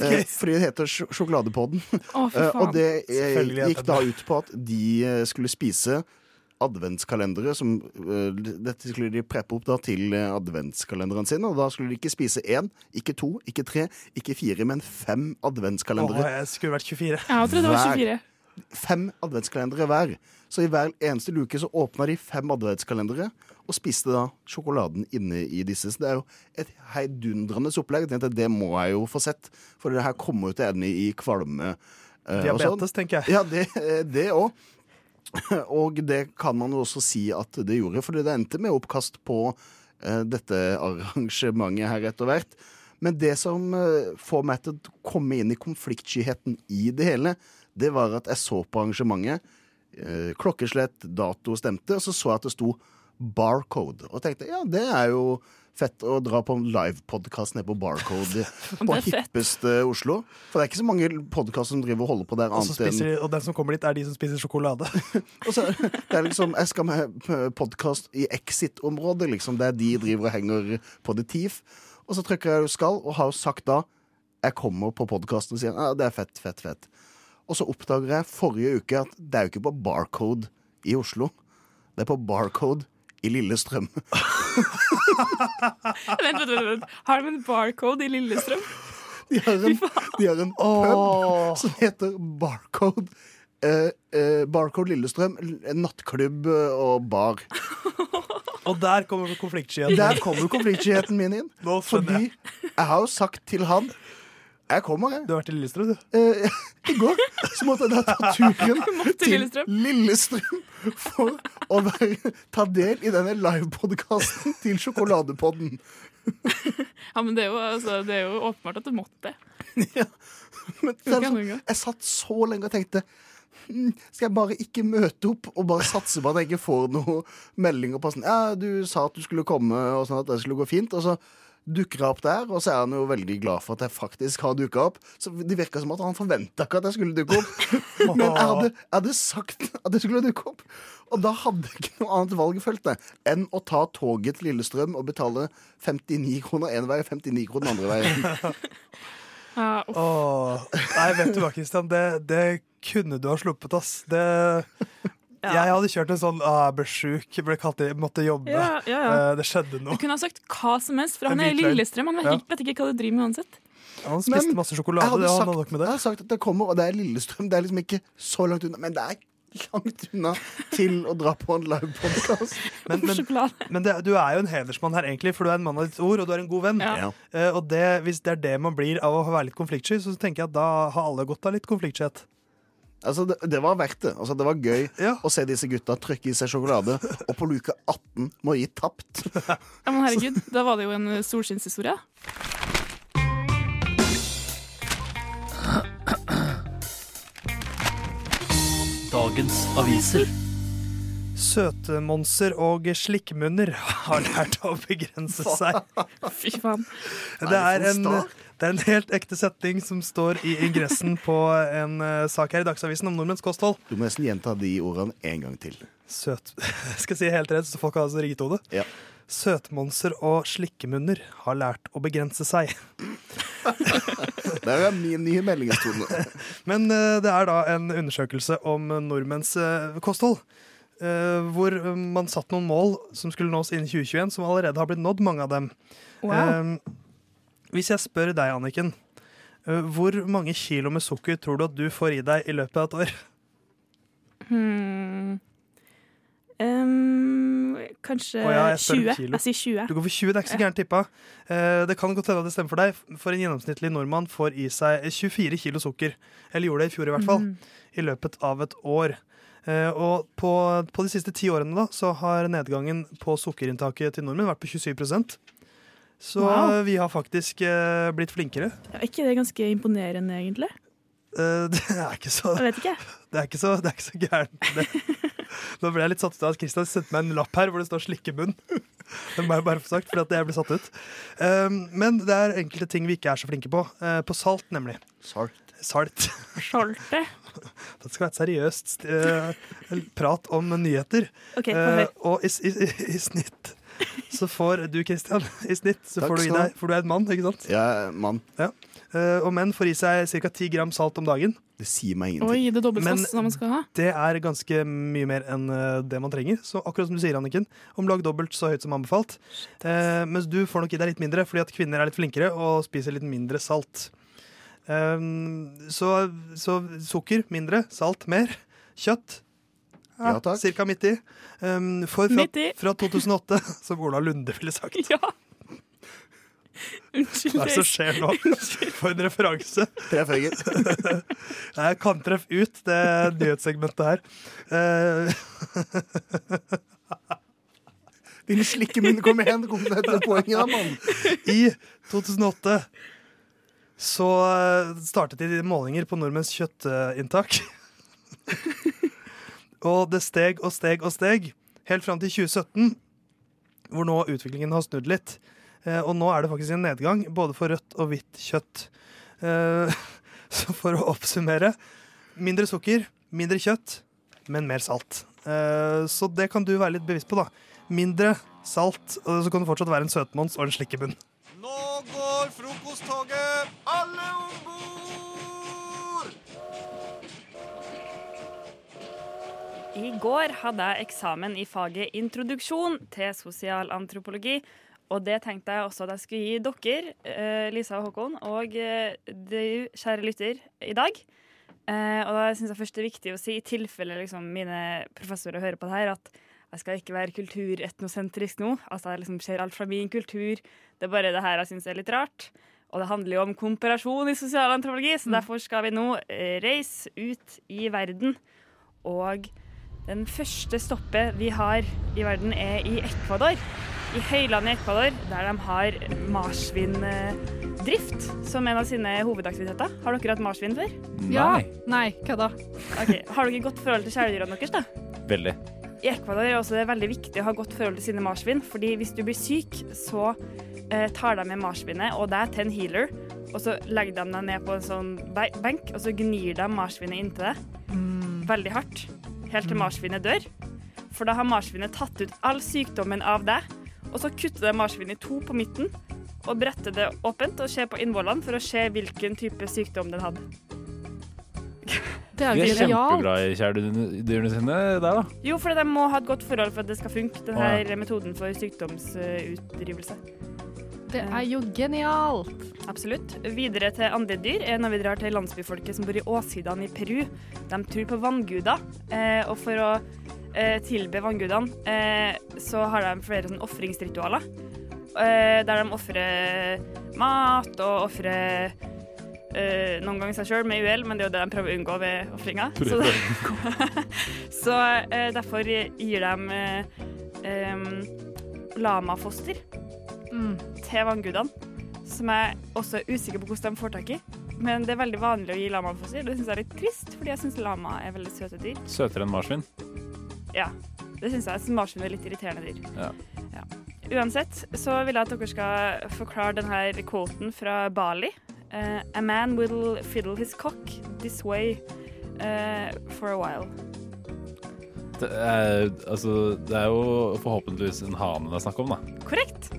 Eh, Fordi det heter Sj- Sjokoladepodden. Å, Eh, og det eh, gikk da ut på at de skulle spise adventskalendere som Dette skulle de preppe opp da til adventskalenderen sin. Og da skulle de ikke spise én, ikke to, ikke tre, ikke fire, men fem Åh, adventskalendere. jeg skulle vært 24. Jeg trodde det var Hver. 24. Fem adventskalendere hver. Så i hver eneste luke så åpna de fem adventskalendere og spiste da sjokoladen inne i disse. Så det er jo et heidundrende opplegg. Jeg tenkte, det må jeg jo få sett, for det her kommer jo til ende i kvalme. eh, og sånn. Diabetes, tenker jeg. Ja, det- det òg. Og det kan man jo også si at det gjorde, for det endte med oppkast på uh, dette arrangementet her etter hvert. Men det som uh, får meg til å komme inn i konfliktskyheten i det hele, det var at jeg så på arrangementet. Eh, klokkeslett, dato stemte, og så så jeg at det sto barcode. Og tenkte ja, det er jo fett å dra på en livepodkast nede på Barcode på Det hippeste Oslo. For det er ikke så mange podkaster som driver og holder på der. Og, så spiser, de- og den som kommer dit, er de som spiser sjokolade. og så, det er liksom, Jeg skal med podkast i Exit-området, liksom, er de driver og henger på The Thief. Og så trykker jeg jo 'skal', og har jo sagt da Jeg kommer på podkasten og sier ja, det er fett, fett, fett. Og så oppdager jeg forrige uke at det er jo ikke på Barcode i Oslo. Det er på Barcode i Lillestrøm. Vent, vent, vent, vent. Har de en barcode i Lillestrøm? De har en, de har en pub som heter Barcode. Eh, eh, Barcode Lillestrøm. Nattklubb eh, og bar. Og der kommer konfliktskyheten. Der kommer konfliktskyheten min inn. Nå Fordi jeg har jo sagt til han Jeg kommer, jeg. Du har vært i Lillestrøm, du? Eh, I går så måtte jeg da ta turen til Lillestrøm. Lillestrøm for å være, ta del i denne livepodkasten til Sjokoladepodden. Ja, men det er, jo, altså, det er jo åpenbart at du måtte det. Men det er sånn, jeg satt så lenge og tenkte "Hmm, skal jeg bare ikke møte opp og bare satse på at jeg ikke får noen meldinger på sånn Ja, du sa at du skulle komme, og sånn at det skulle gå fint. Og så dukker jeg opp der, og så er han jo veldig glad for at jeg faktisk har dukka opp. Så det virka som at han forventa ikke at jeg skulle dukke opp. Men jeg hadde, jeg hadde sagt at jeg skulle dukke opp. Og da hadde jeg ikke noe annet valg følte jeg, enn å ta toget til Lillestrøm og betale 59 kroner én vei og 59 kroner andre veien. Åh, nei, vet du hva, Kristian. Det, det kunne du ha sluppet, ass. Det, Jeg hadde kjørt en sånn ah, jeg ble sjuk, ble kalt i, måtte jobbe. Ja, ja, ja. Eh, Det skjedde noe. Du kunne ha sagt hva som helst, for han er i. Lillestrøm. Han vet, Ja. vet ikke hva du driver med uansett. Han spiste masse sjokolade. Jeg hadde sagt, det. jeg hadde sagt at det kommer, og det er Lillestrøm. Det er liksom ikke så langt unna, men det er langt unna til å dra på en livepodkast. Men, men, men det, du er jo en hedersmann her, egentlig, for du er en mann av ditt ord, og du er en god venn. Ja. Uh, og det, hvis det er det man blir av å være litt konfliktsky, så tenker jeg at da har alle godt av litt konfliktskyhet. Altså, det, det var verdt det. Altså, det var gøy å se disse gutta trykke i seg sjokolade, og på luke 18 må gi tapt. Ja, men herregud, da var det jo en eh, solskinnshistorie. Dagens aviser. Søtemonser og slikkmunner har lært å begrense seg. Fy faen. Det er, en, det er en helt ekte setning som står i ingressen på en uh, sak her i Dagsavisen om nordmenns kosthold. Du må nesten gjenta de ordene en gang til. Søt Jeg Skal si helt redd, så folk har altså rigget hodet? Ja. Søtmonser og slikkemunner har lært å begrense seg. Det er min nye meldingstone. Men uh, det er da en undersøkelse om nordmenns uh, kosthold. Eh, hvor man satt noen mål som skulle nås innen 2021, som allerede har blitt nådd, mange av dem. Wow. Eh, hvis jeg spør deg, Anniken, eh, hvor mange kilo med sukker tror du at du får i deg i løpet av et år? Hmm. Um, kanskje oh, ja, jeg 20. kilo. Jeg sier 20. Du går for 20, det er ikke så gærent tippa. Uh, det kan godt hende at det stemmer for deg, for en gjennomsnittlig nordmann får i seg 24 kilo sukker. Eller gjorde det i fjor, i hvert fall. Mm. I løpet av et år. Eh, og på, på de siste ti årene da, så har nedgangen på sukkerinntaket til nordmenn vært på 27% Så Wow. eh, vi har faktisk eh, blitt flinkere. Ja, ikke det ganske imponerende, egentlig? Eh, det er ikke så Jeg vet ikke. Det er ikke så, det er ikke så gærent. Det. Nå ble jeg litt satt ut av at Kristian sendte meg en lapp her hvor det står 'slikkemunn'. Det må jeg bare få sagt, fordi at jeg ble satt ut. Um, men det er enkelte ting vi ikke er så flinke på. Uh, på salt, nemlig. Salt. Salt. Salte. Det skal være et seriøst uh, prat om nyheter. Okay, Uh, og i, i, i snitt så får du, Kristian, i snitt så Takk får du i deg For du er en mann, ikke sant? Jeg er mann. Ja. Uh, og menn får i seg ca. 10 gram salt om dagen. Det sier meg Oi, det Men- man skal ha. Det er ganske mye mer enn eh, det man trenger. Så akkurat som du sier, Anniken, om lag dobbelt så høyt som anbefalt. Eh, mens du får nok i deg litt mindre, fordi at kvinner er litt flinkere og spiser litt mindre salt. Um, så, så sukker mindre, salt mer. Kjøtt Ja, takk. Cirka midt i. Um, for fra, Midt i. fra 2008, som Ola Lunde ville sagt. Ja. Unnskyld. Hva er det som skjer nå? For en referanse. Treff høyre. Jeg kan treff ut det nyhetssegmentet her. Din Din slikkemunn, kom igjen! Kom deg til poenget, da, mann. I 2008 så eh, startet de målinger på nordmenns kjøttinntak. og det steg og steg og steg, helt fram til 2017, hvor nå utviklingen har snudd litt. Eh, og nå er det faktisk en nedgang, både for rødt og hvitt kjøtt. Eh, så for å oppsummere mindre sukker, mindre kjøtt, men mer salt. Så det kan du være litt bevisst på, da. Mindre salt, og så kan det fortsatt være en søtmons og en slikkebunn. Nå går frokosttoget! Alle om bord! I går hadde jeg eksamen i faget introduksjon til sosialantropologi. Og det tenkte jeg også at jeg skulle gi dere, eh, Lisa og Håkon, og eh, du, kjære lytter, i dag. Eh, og da syns jeg først det er viktig å si, i tilfelle liksom, mine professorer hører på det her, at jeg skal ikke være kulturetnosentrisk nå. Altså jeg liksom ser alt fra min kultur. Det er bare det her jeg syns er litt rart. Og det handler jo om komparasjon i sosialantropologi, så derfor skal vi nå eh, reise ut i verden. Og den første stoppet vi har i verden, er i Ecuador. I høylandet i Ecuador, der de har marsvindrift som en av sine hovedaktiviteter. Har dere hatt marsvin før? Ja. Nei, hva da? Har dere godt forhold til kjæledyrene deres, da? Veldig. I Ecuador er også det veldig viktig å ha godt forhold til sine marsvin, fordi hvis du blir syk, så eh, tar de med marsvinet og deg til en healer, og så legger de deg ned på en sånn be- benk, og så gnir de marsvinet inntil deg veldig hardt, helt til marsvinet dør. For da har marsvinet tatt ut all sykdommen av deg, og så kutter de marsvinet i to på midten, og bretter det åpent og ser på innvollene for å se hvilken type sykdom den hadde. De er kjempeglade i kjæledyrene sine der, da. Jo, for de må ha et godt forhold for at det skal funke, denne metoden for sykdomsutdrivelse. Det er jo genialt! Absolutt. Videre til andre dyr er når vi drar til landsbyfolket som bor i åssidene i Peru. De tror på vannguder, eh, og for å eh, tilbe vanngudene, eh, så har de flere sånn ofringsritualer. Eh, der de ofrer mat og ofrer eh, noen ganger seg sjøl med uhell, men det er jo det de prøver å unngå ved ofringa. Så, så uh, derfor gir de uh, um, lamafoster til vanngudene, som jeg også er usikker på hvordan de får tak i. Men det er veldig vanlig å gi lamafoster. Det syns jeg er litt trist, fordi jeg syns lama er veldig søte dyr. Søtere enn marsvin. Ja, det syns jeg. Jeg synes Marsvin er litt irriterende dyr. Ja. Uansett så vil jeg at dere skal forklare denne quoten fra Bali. Eh, a man will fiddle his cock this way uh, for a while. Det er, altså, det er jo forhåpentligvis en hane det er snakk om, da. Korrekt!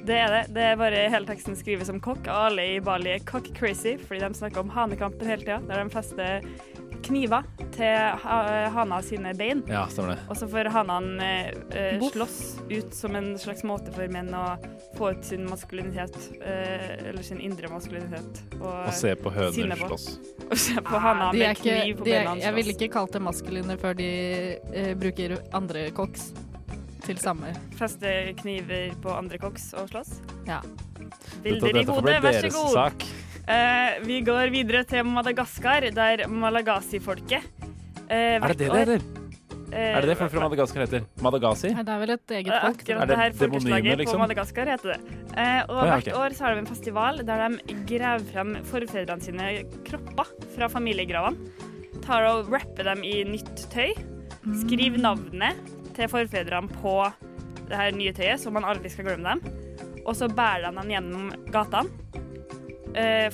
Det er det. Det er bare hele teksten skrives som kokk, alle i Bali er cock crazy fordi de snakker om hanekampen hele tida, der de fester kniver til ha hana sine bein. Ja, stemmer det. Og så får hanene eh, slåss ut som en slags måte for menn å få ut sin maskulinitet, eh, eller sin indre maskulinitet. Og se på høner på. slåss. Og se på hana er med ikke, kniv på beina slåss. jeg ville ikke kalt det maskuline før de eh, bruker andre koks til samme. Feste kniver på andre koks og slåss. Ja. Bilder i Dette får bli hodet, vær så deres god. sak. Eh, vi går videre til Madagaskar, der Malagasi-folket eh, Er det det det heter? Eh, Er det det folk fra Madagaskar heter? Madagasi? Nei, det er vel et eget Eh, folk. Akkurat det, her folkeslaget liksom? på Madagaskar heter det. Eh, og oh, ja, hvert år så har de en festival der de graver frem forfedrene sine kropper fra familiegravene. Tar og rapper dem i nytt tøy. Skriver navnet til forfedrene på det her nye tøyet, så man aldri skal glemme dem. Og så bærer de dem gjennom gatene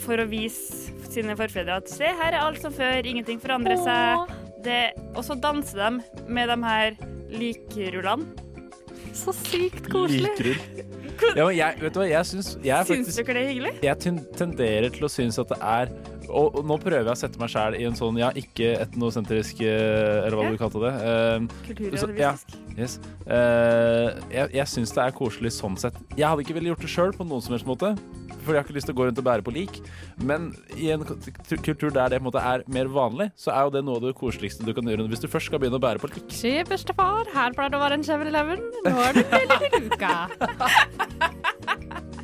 for å vise sine forfedre at se, her er alt som før, ingenting forandrer seg. Det, og så danser de med de her likrullene. Så sykt Likrull. Ja, men jeg, vet du hva, jeg syns jeg Syns faktisk, ikke det er hyggelig? Jeg tenderer til å synes at det er og, og nå prøver jeg å sette meg sjæl i en sånn, ja, ikke etnosentrisk eh, Eller hva Ja. du kalte det. Uh, så- ja, yes. uh, jeg jeg syns det er koselig sånn sett. Jeg hadde ikke villet gjort det sjøl på noen som helst måte. For jeg har ikke lyst til å gå rundt og bære på lik. Men i en kultur der det på en måte er mer vanlig, så er jo det noe av det koseligste du kan gjøre hvis du først skal begynne å bære på lik. Se, bestefar, her pleier det å være en 7-Eleven. Nå er det veldig luka.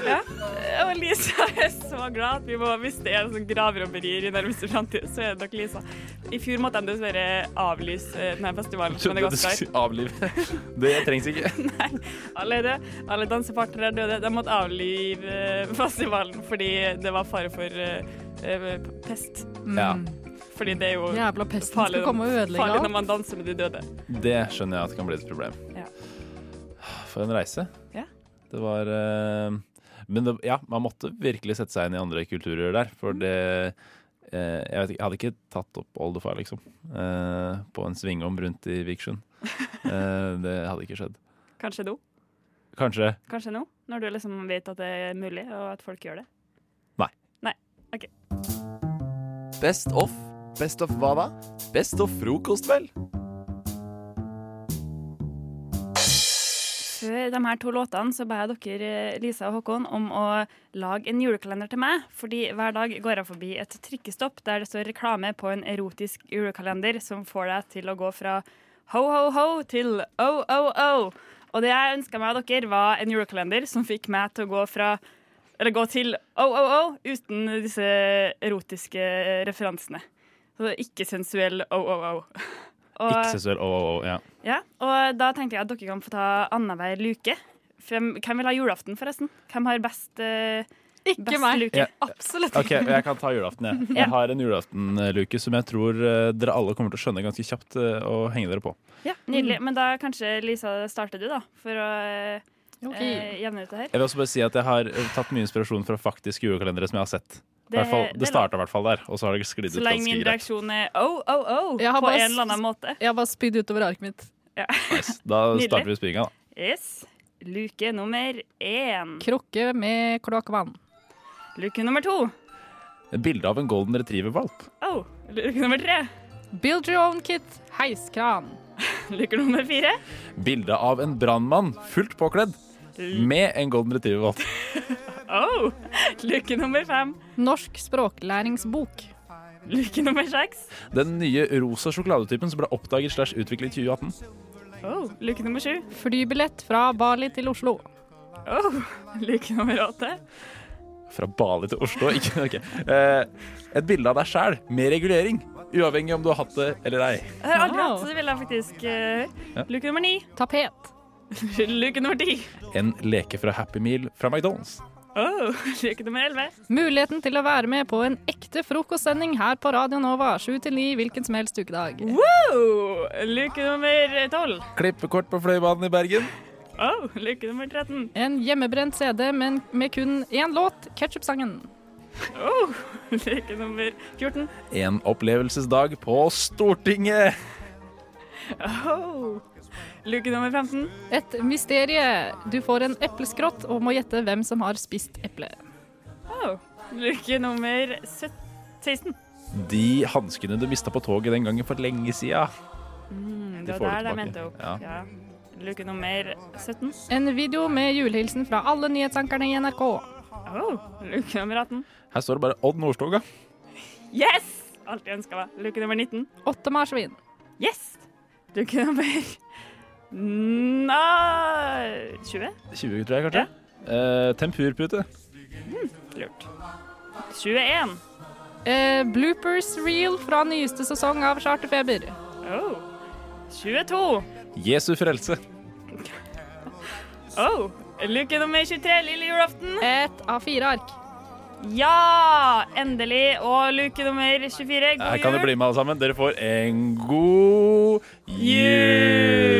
Ja. Og Lisa er så glad at vi må, hvis det er sånn gravrobberier i nærmeste framtid, så er det nok Lisa. I fjor måtte de dessverre avlyse eh, denne festivalen på Madagaskar. Avlive. Det trengs ikke. Alle er døde. Alle dansepartnere er døde. De måtte avlive eh, festivalen fordi det var fare for eh, pest. Ja. Fordi det er jo Jævla pesten farlig, skal komme og ødelegge farlig når man danser med de døde. Det skjønner jeg at kan bli et problem. Ja. For en reise. Det var eh, Men det, ja, man måtte virkelig sette seg inn i andre kulturer der. For det eh, jeg, vet ikke, jeg hadde ikke tatt opp oldefar, liksom. eh, på en svingom rundt i Vikersund. Eh, det hadde ikke skjedd. Kanskje nå? Kanskje. Kanskje nå? Når du liksom vet at det er mulig, og at folk gjør det? Nei. Nei. OK. Best of. Best of hva da? Best of frokost, vel? Før de her to låtene så ba jeg dere, eh, Lisa og Håkon, om å lage en julekalender til meg. Fordi hver dag går jeg forbi et trikkestopp der det står reklame på en erotisk julekalender som får deg til å gå fra ho, ho, ho til o, o, o. Og det jeg ønska meg av dere, var en julekalender som fikk meg til å gå fra eller gå til o, o, o uten disse erotiske referansene. Så ikke sensuell o, o, o. Og- Ikke seksuell. Å, å, å, ja. ja, og da tenkte jeg at dere kan få ta annenhver luke. Hvem, hvem vil ha julaften, forresten? Hvem har best, uh, Ikke Best meg. luke. Ja. Absolutt Ok, Jeg kan ta julaften, jeg. Jeg har en julaftenluke som jeg tror eh, dere alle kommer til å skjønne ganske kjapt eh, og henge dere på. Ja, Nydelig. Men da kanskje Lisa starter du, da. For å okay. Eh, jevne ut det her. Jeg vil også bare si at jeg har eh, tatt mye inspirasjon fra faktiske julekalendere som jeg har sett. Det- fall, det starta i hvert fall der, og så har det sklidd Så lenge min reaksjon er oh, oh, oh Jeg har på bare en eller annen måte. Jeg har bare spydd utover arket mitt. Ja. Nice. Da starter vi spyinga, da. Yes. Luke nummer én. Krukke med kloakkvann. Luke nummer to. Bilde av en golden retriever-valp. Oh, luke nummer tre. Build your own kit. Heiskran. Luke nummer fire. Bilde av en brannmann fullt påkledd med en golden retriever-valp. Oh, luke nummer fem. Norsk språklæringsbok. Luke nummer seks. Den nye rosa sjokoladetypen som ble oppdaget slash utviklet i 2018. Oh, luke nummer sju. Flybillett fra Bali til Oslo. Oh, luke nummer åtte. Fra Bali til Oslo. Ikke, ok. eh, et bilde av deg sjæl med regulering. Uavhengig om du har hatt det eller ei. Jeg har aldri hatt, det vil jeg faktisk Ja. Luke nummer ni. Tapet. luke nummer ti. En leke fra Happy Meal fra McDonald's. Oh, luke nummer elleve. Muligheten til å være med på en ekte frokostsending her på Radio Nova 7 til 9 hvilken som helst ukedag. Wow! Luke nummer tolv. Klippekort på Fløibanen i Bergen. Oh, luke nummer 13. En hjemmebrent CD, men med kun én låt, Ketchup-sangen. Oh, luke nummer 14. En opplevelsesdag på Stortinget. Oh. Luke nummer 15. Et mysterie. Du får en epleskrott og må gjette hvem som har spist eple. Oh. Luke nummer 16. De hanskene du mista på toget den gangen for lenge sida. Mm, det var der de endte opp. Ja. Ja. Luke nummer 17. En video med julehilsen fra alle nyhetsankerne i NRK. Oh. Luke nummer 18. Her står det bare Odd Nordstoga. Yes! Jeg ønska meg. Luke nummer 19. Åtte marsvin. Yes! Luke nummer Nei 20? 20, tror jeg kanskje. Eh, tempurpute. Lurt. 21. Eh, bloopers reel fra nyeste sesong av Charterfeber. Oh. 22. Jesu frelse. Oh. Luke nummer 23. Lille julaften. Et av fire ark. Ja! Endelig. Og luke nummer 24. God Her kan dere bli med alle sammen. Dere får en god jul.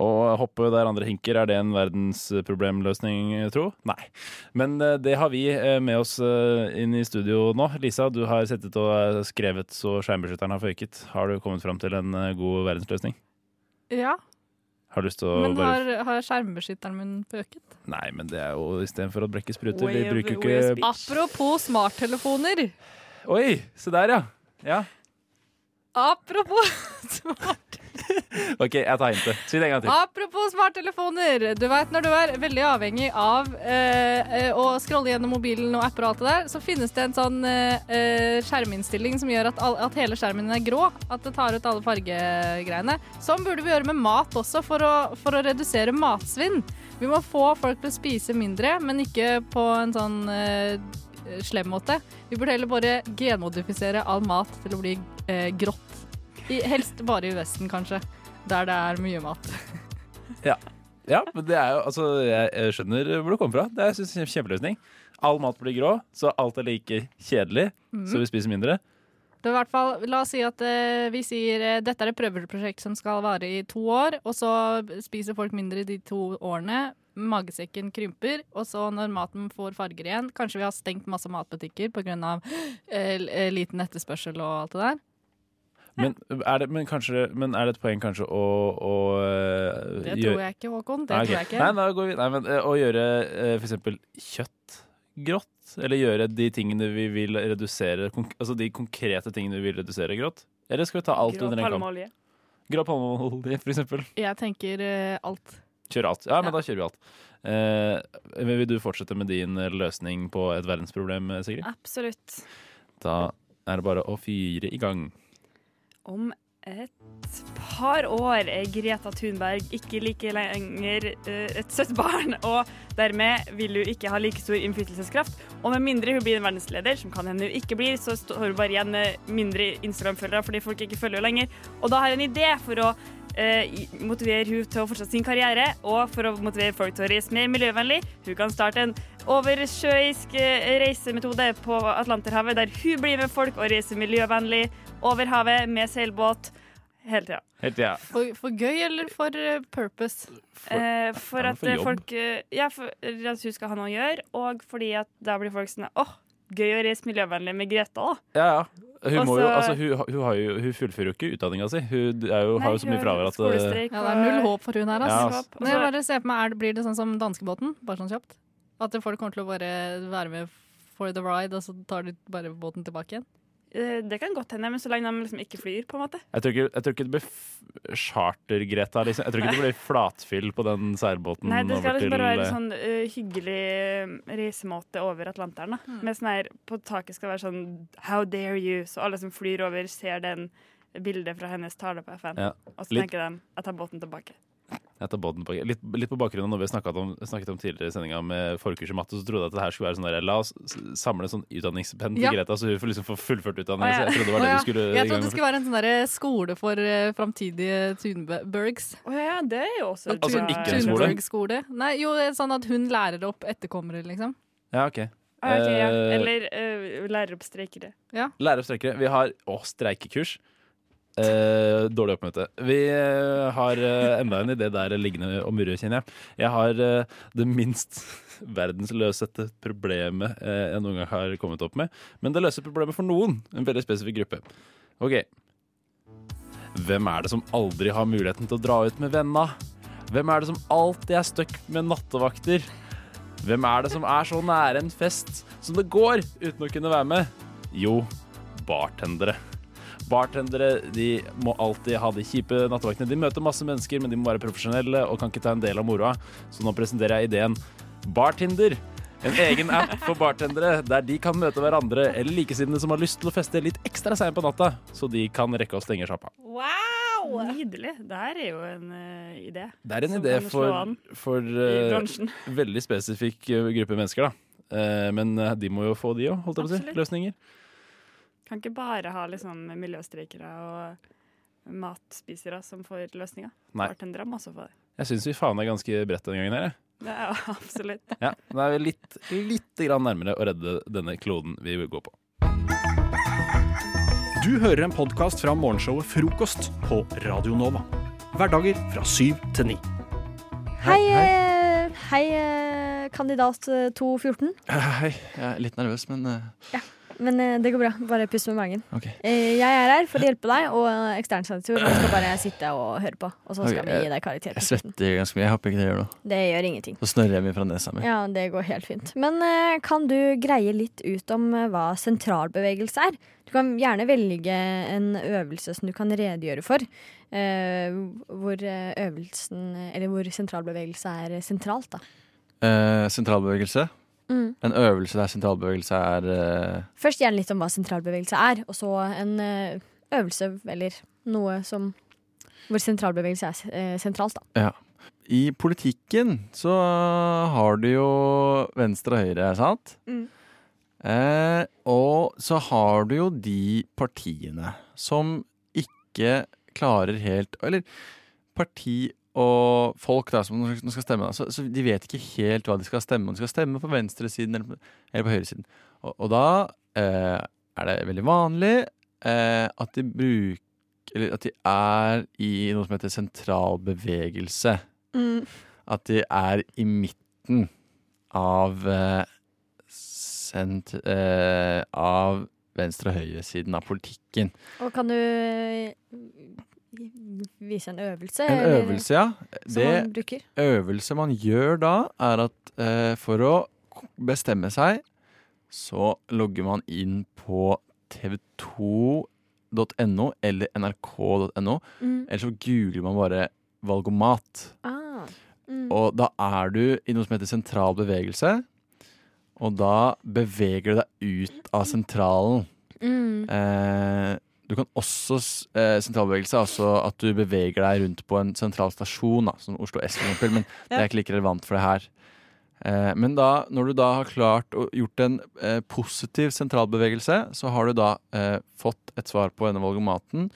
Og hoppe der andre hinker, er det en verdensproblemløsning, tro? Nei. Men eh, det har vi eh, med oss eh, inn i studio nå. Lisa, du har sittet og skrevet så skjermbeskytteren har føyket. Har du kommet fram til en god verdensløsning? Ja, Har lyst til å men har, har skjermbeskytteren min pøket? Nei, men det er jo istedenfor å brekke spruter. Vi bruker jo ikke Apropos smarttelefoner. Oi, se der, ja. Ja. Apropos smart OK, jeg tar hintet. Si det en gang til. Apropos smarttelefoner. Du vet når du er veldig avhengig av eh, eh, å scrolle gjennom mobilen og apper og alt det der, så finnes det en sånn eh, eh, skjerminnstilling som gjør at, at hele skjermen er grå. At det tar ut alle fargegreiene. Sånn burde vi gjøre med mat også, for å, for å redusere matsvinn. Vi må få folk til å spise mindre, men ikke på en sånn eh, slem måte. Vi burde heller bare genmodifisere all mat til å bli eh, grått. I, helst bare i Vesten, kanskje. Der det er mye mat. Ja. ja, men det er jo Altså, jeg, jeg skjønner hvor det kommer fra. Det er synes, en kjempeløsning. All mat blir grå, så alt er like kjedelig, mm. så vi spiser mindre. Det hvert fall, La oss si at eh, vi sier eh, dette er et prøveprosjekt som skal vare i to år, og så spiser folk mindre de to årene. Magesekken krymper, og så når maten får farger igjen Kanskje vi har stengt masse matbutikker pga. Eh, eh, liten etterspørsel og alt det der. Men er det, men kanskje, men er det et poeng kanskje å, å eh, Det gjøre- tror jeg ikke, Håkon. Det Nei, tror jeg ikke. Nei, da går vi, nei, men eh, å gjøre f.eks. for eksempel kjøtt grått, eller gjøre de tingene vi vil redusere, altså de konkrete tingene vi vil redusere grått? Eller skal vi ta alt Grå under en kam? Grå palmeolje, for eksempel. Jeg tenker eh, alt. Kjør alt. Ja, men da kjører vi alt. Eh, vil du fortsette med din eh, løsning på et verdensproblem, eh, Sigrid? Absolutt. Da er det bare å fyre i gang. Om et par år er Greta Thunberg ikke like lenger eh, et søtt barn, og dermed vil hun ikke ha like stor innflytelseskraft. Og med mindre hun blir en verdensleder, som kan hende hun ikke blir, så står hun bare igjen med mindre Instagram-følgere fordi folk ikke følger henne lenger. Og da har jeg en idé for å eh, motivere hun til å fortsette sin karriere, og for å motivere folk til å reise mer miljøvennlig. Hun kan starte en oversjøisk eh, reisemetode på Atlanterhavet, der hun blir med folk og reiser miljøvennlig over havet med seilbåt hele tida. Helt ja. For, for gøy eller for eh, purpose? Eh, for at for eh, folk eh, Ja, for at hun skal ha noe å gjøre, og fordi at da blir folk sånn åh, gøy å reise miljøvennlig med Greta, da. Ja, ja. Hun, jo, altså, hun, hun, har jo, hun fullfører jo ikke utdanninga si. Hun er jo, Nei, har jo så mye fravær at. Ja, det er null håp for hun her, Ja, altså. ass. Men jeg bare ser på meg, er det, Blir det sånn som danskebåten? Bare sånn kjapt? At folk kommer til å bare være med for the ride, og så tar de bare båten tilbake igjen? Eh, Det kan godt hende, men så lenge de liksom ikke flyr, på en måte. Jeg tror ikke, jeg tror ikke det blir charter-Greta. Liksom. Jeg tror ikke det blir flatfyll på den seilbåten. Nei, det skal liksom bare være en sånn uh, hyggelig eh, reisemåte over Atlanteren. da. Med sånn her, På taket skal det være sånn How dare you? Så alle som flyr over, ser den bildet fra hennes tale på FN. Ja. Og så Litt- tenker de jeg tar båten tilbake. Litt, litt på bakgrunn av noe vi snakket om, snakket om tidligere i sendinga med forkurs i matte, så trodde jeg at det her skulle være sånn der, La oss samle sånn utdanningspenn til Ja. Greta, så hun får liksom få fullført utdanning. Ah, ja. Jeg trodde det var det ja. du skulle Jeg trodde det skulle være en sånn derre skole for uh, framtidige Thunbergs. Å ja, det er jo også Altså, ikke en skole? Thunberg-skole. Nei, jo, sånn at hun lærer opp etterkommere, liksom. Ja, ok. Ah, okay ja. Eh, Eller uh, lærer opp streikere. Ja. Lærer opp streikere. Vi har å, streikekurs. Eh, dårlig oppmøte. Vi eh, har eh, enda en idé der liggende og murre, kjenner jeg. Jeg har eh, det minst verdensløsete problemet eh, jeg noen gang har kommet opp med. Men det løser problemet for noen. En veldig spesifikk gruppe. OK. Hvem er det som aldri har muligheten til å dra ut med venna? Hvem er det som alltid er stuck med nattevakter? Hvem er det som er så nære en fest som det går uten å kunne være med? Jo, bartendere. Bartendere de må alltid ha de kjipe nattevaktene. De møter masse mennesker, men de må være profesjonelle og kan ikke ta en del av moroa. Så nå presenterer jeg ideen Bartinder. En egen app for bartendere der de kan møte hverandre eller likesinnede som har lyst til å feste litt ekstra seint på natta, så de kan rekke å stenge sjappa. Wow! Nydelig. Det her er jo en uh, idé. Det er en idé for, for eh, veldig spesifikk eh, gruppe mennesker, da. Uh, men de må jo få de òg, holdt jeg på å si. Løsninger. Kan ikke bare ha liksom miljøstreikere og matspisere som får løsninger. Nei. Bartendere må også få det. Jeg syns vi faen er ganske bredt denne gangen her, jeg. Er absolutt. Ja, da er vi litt, litt grann nærmere å redde denne kloden vi vil gå på. Du hører en podkast fra morgenshowet Frokost på Radio Nova. Hverdager fra syv til ni. Hei, hei, hei eh, kandidat eh, 214. Hei, jeg er litt nervøs, men eh, Men eh, det går bra. Bare pust med magen. OK. Eh, jeg er her for å hjelpe deg, og eh, skal bare sitte og høre på. Og så skal okay. vi gi deg karakter. Jeg svetter ganske mye. Jeg håper ikke det gjør noe. Det gjør ingenting. Så snørrer jeg mye fra nesa mi. Ja, det går helt fint. Men kan du greie litt ut om hva sentralbevegelse er? Du kan gjerne velge en øvelse som du kan redegjøre for. hvor øvelsen, eller hvor sentralbevegelse er sentralt, da. Eh, sentralbevegelse. Mm. En øvelse der sentralbevegelse er uh... Først gjerne litt om hva sentralbevegelse er, og så en uh, øvelse eller noe som hvor sentralbevegelse er uh, sentralt, da. Ja. I politikken så har du jo venstre og høyre, sant? Mm. Eh, og så har du jo de partiene som ikke klarer helt Eller parti og folk da som skal stemme, så, så de vet ikke helt hva de skal stemme. Om de skal stemme på venstresiden eller eller på høyresiden. Og, og da eh, er det veldig vanlig eh, at de bruker Eller at de er i noe som heter sentralbevegelse. Mm. At de er i midten av eh, sent, eh, Av venstre- og høyresiden av politikken. Og kan du vise en øvelse? En eller- øvelse, ja. Som man bruker? øvelse man gjør da, er at eh, for å bestemme seg, så logger man inn på tv2.no eller nrk.no. Mm. Eller så googler man bare valgomat. Ah. Mm. Og da er du i noe som heter sentral bevegelse. Og da beveger du deg ut av sentralen. Mm. Eh, du kan også eh, Sentralbevegelse altså at du beveger deg rundt på en sentral stasjon, da, som Oslo S, for eksempel, men det er ikke like relevant for det her. Eh, men da, når du da har klart å gjort en eh, positiv sentralbevegelse, så har du da eh, fått et svar på denne valgomaten,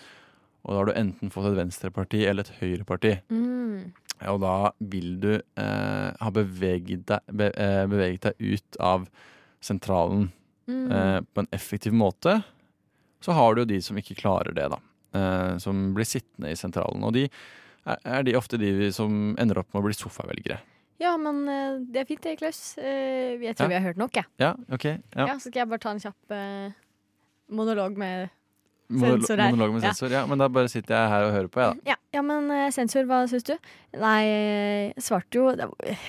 og da har du enten fått et venstreparti eller et høyreparti. Mm. Og da vil du eh, ha beveget deg, be, eh, beveget deg ut av sentralen Mm. eh, på en effektiv måte. Så har du jo de som ikke klarer det, da. Eh, som blir sittende i sentralen. Og de er, er de ofte de som ender opp med å bli sofavelgere. Ja, men eh, det er fint det, Klaus. Eh, jeg tror Ja. vi har hørt nok, jeg. Ja, ok. Ja. Ja. så skal jeg bare ta en kjapp eh, monolog med sensor her. Monolog med Ja. sensor. Ja. men da bare sitter jeg her og hører på, jeg, da. Ja, ja men eh, sensor, hva syns du? Nei, svarte jo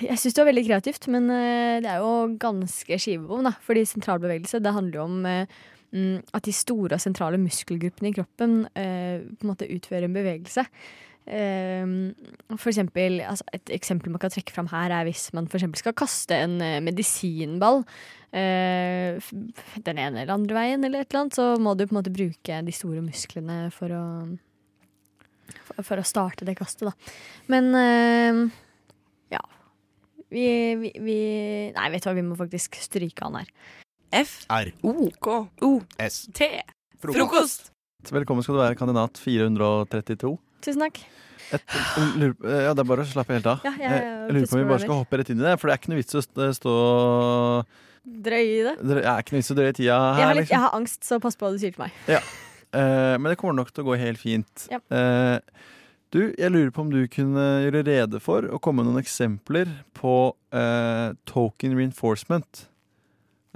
Jeg syns det var veldig kreativt, men det er jo ganske skivebom, da. Fordi sentralbevegelse, det handler jo om at de store og sentrale muskelgruppene i kroppen eh, på en måte utfører en bevegelse. Eh, for eksempel, altså et eksempel man kan trekke fram her, er hvis man for skal kaste en eh, medisinball eh, den ene eller andre veien, eller et eller annet, så må du på en måte bruke de store musklene for å for, for å starte det kastet, da. Men eh, ja. Vi, vi, vi Nei, vet du hva, vi må faktisk stryke han her. F. R. O. K. O. S. T. Frokost. Velkommen skal du være, kandidat 432. Tusen takk. Et, lurer, ja, det er bare å slappe helt av. Ja, jeg- jeg jeg lurer på om vi bare skal hoppe rett inn i det, for det er ikke noe vits å stå Drøy i det. Det er ikke noe vits å drøye tida her. Jeg har, litt, liksom. jeg har angst, så pass på hva du sier til meg. Ja. Eh, men det kommer nok til å gå helt fint. Ja. Eh, du, jeg lurer på om du kunne gjøre rede for å komme med noen eksempler på eh, token reinforcement.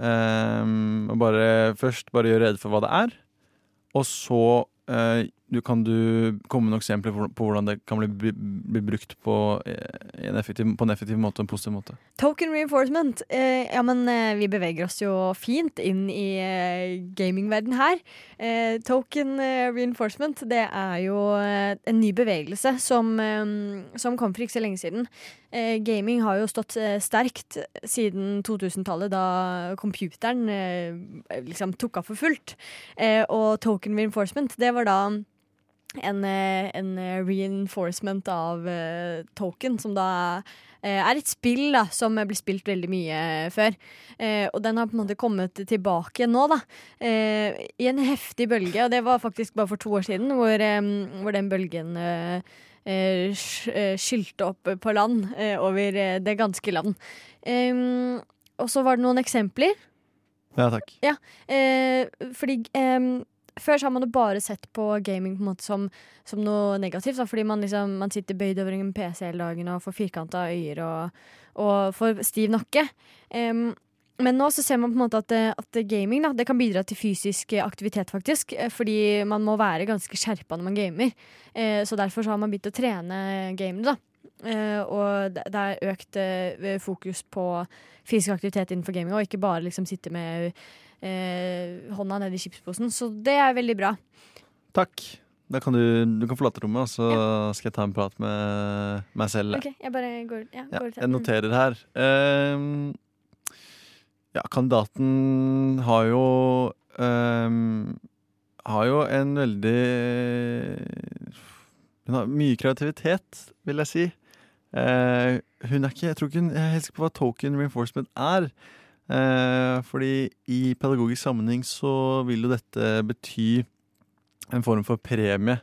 Eh, og bare først bare gjøre rede for hva det er, og så eh, du, kan du komme med noen eksempler på, hvordan det kan bli, bli, brukt på, eh, en effektiv, på en effektiv måte og en positiv måte. Token reinforcement. Eh, ja, men eh, vi beveger oss jo fint inn i eh, gamingverden her. Eh, token eh, reinforcement, det er jo en ny bevegelse som, som kom for ikke så lenge siden. Gaming har jo stått sterkt siden 2000-tallet, da computeren liksom tok av for fullt. Og token reinforcement, det var da en, eh, en eh, reinforcement av uh, token, som da uh, er et spill da, som ble spilt veldig mye før. Uh, og den har på en måte kommet tilbake nå, da. Eh, I en heftig bølge, og det var faktisk bare for to år siden, hvor, um, hvor den bølgen eh, eh, eh, skylte opp på land eh, over eh, det ganske land. Um, og så var det noen eksempler. Ja, takk. Ja, eh, fordi em, før så har man jo bare sett på gaming på en måte som, som noe negativt. Da, fordi man, liksom, man sitter bøyd over en PC hele dagen og får firkanta øyer og, og får stiv nakke. Um, men nå så ser man på en måte at, at gaming da, kan bidra til fysisk aktivitet, faktisk. eh, Fordi man må være ganske skjerpa når man gamer. Eh, Så derfor så har man begynt å trene gamere, da. Eh, og det er økt eh, fokus på fysisk aktivitet innenfor gaming, og ikke bare liksom sitte med eh, hånda i chipsposen. Så det er veldig bra. Takk. Da kan du, du kan forlate rommet, og så skal jeg ta en prat med meg selv. Ok, jeg bare går, ja, Ja, går til. jeg noterer her. Um, ja, kandidaten har jo um, Har jo en veldig Hun har mye kreativitet, vil jeg si. Uh, hun er ikke Jeg tror ikke hun jeg er helt sikker på hva token reinforcement er. Eh, fordi i pedagogisk sammenheng så vil jo dette bety en form for premie.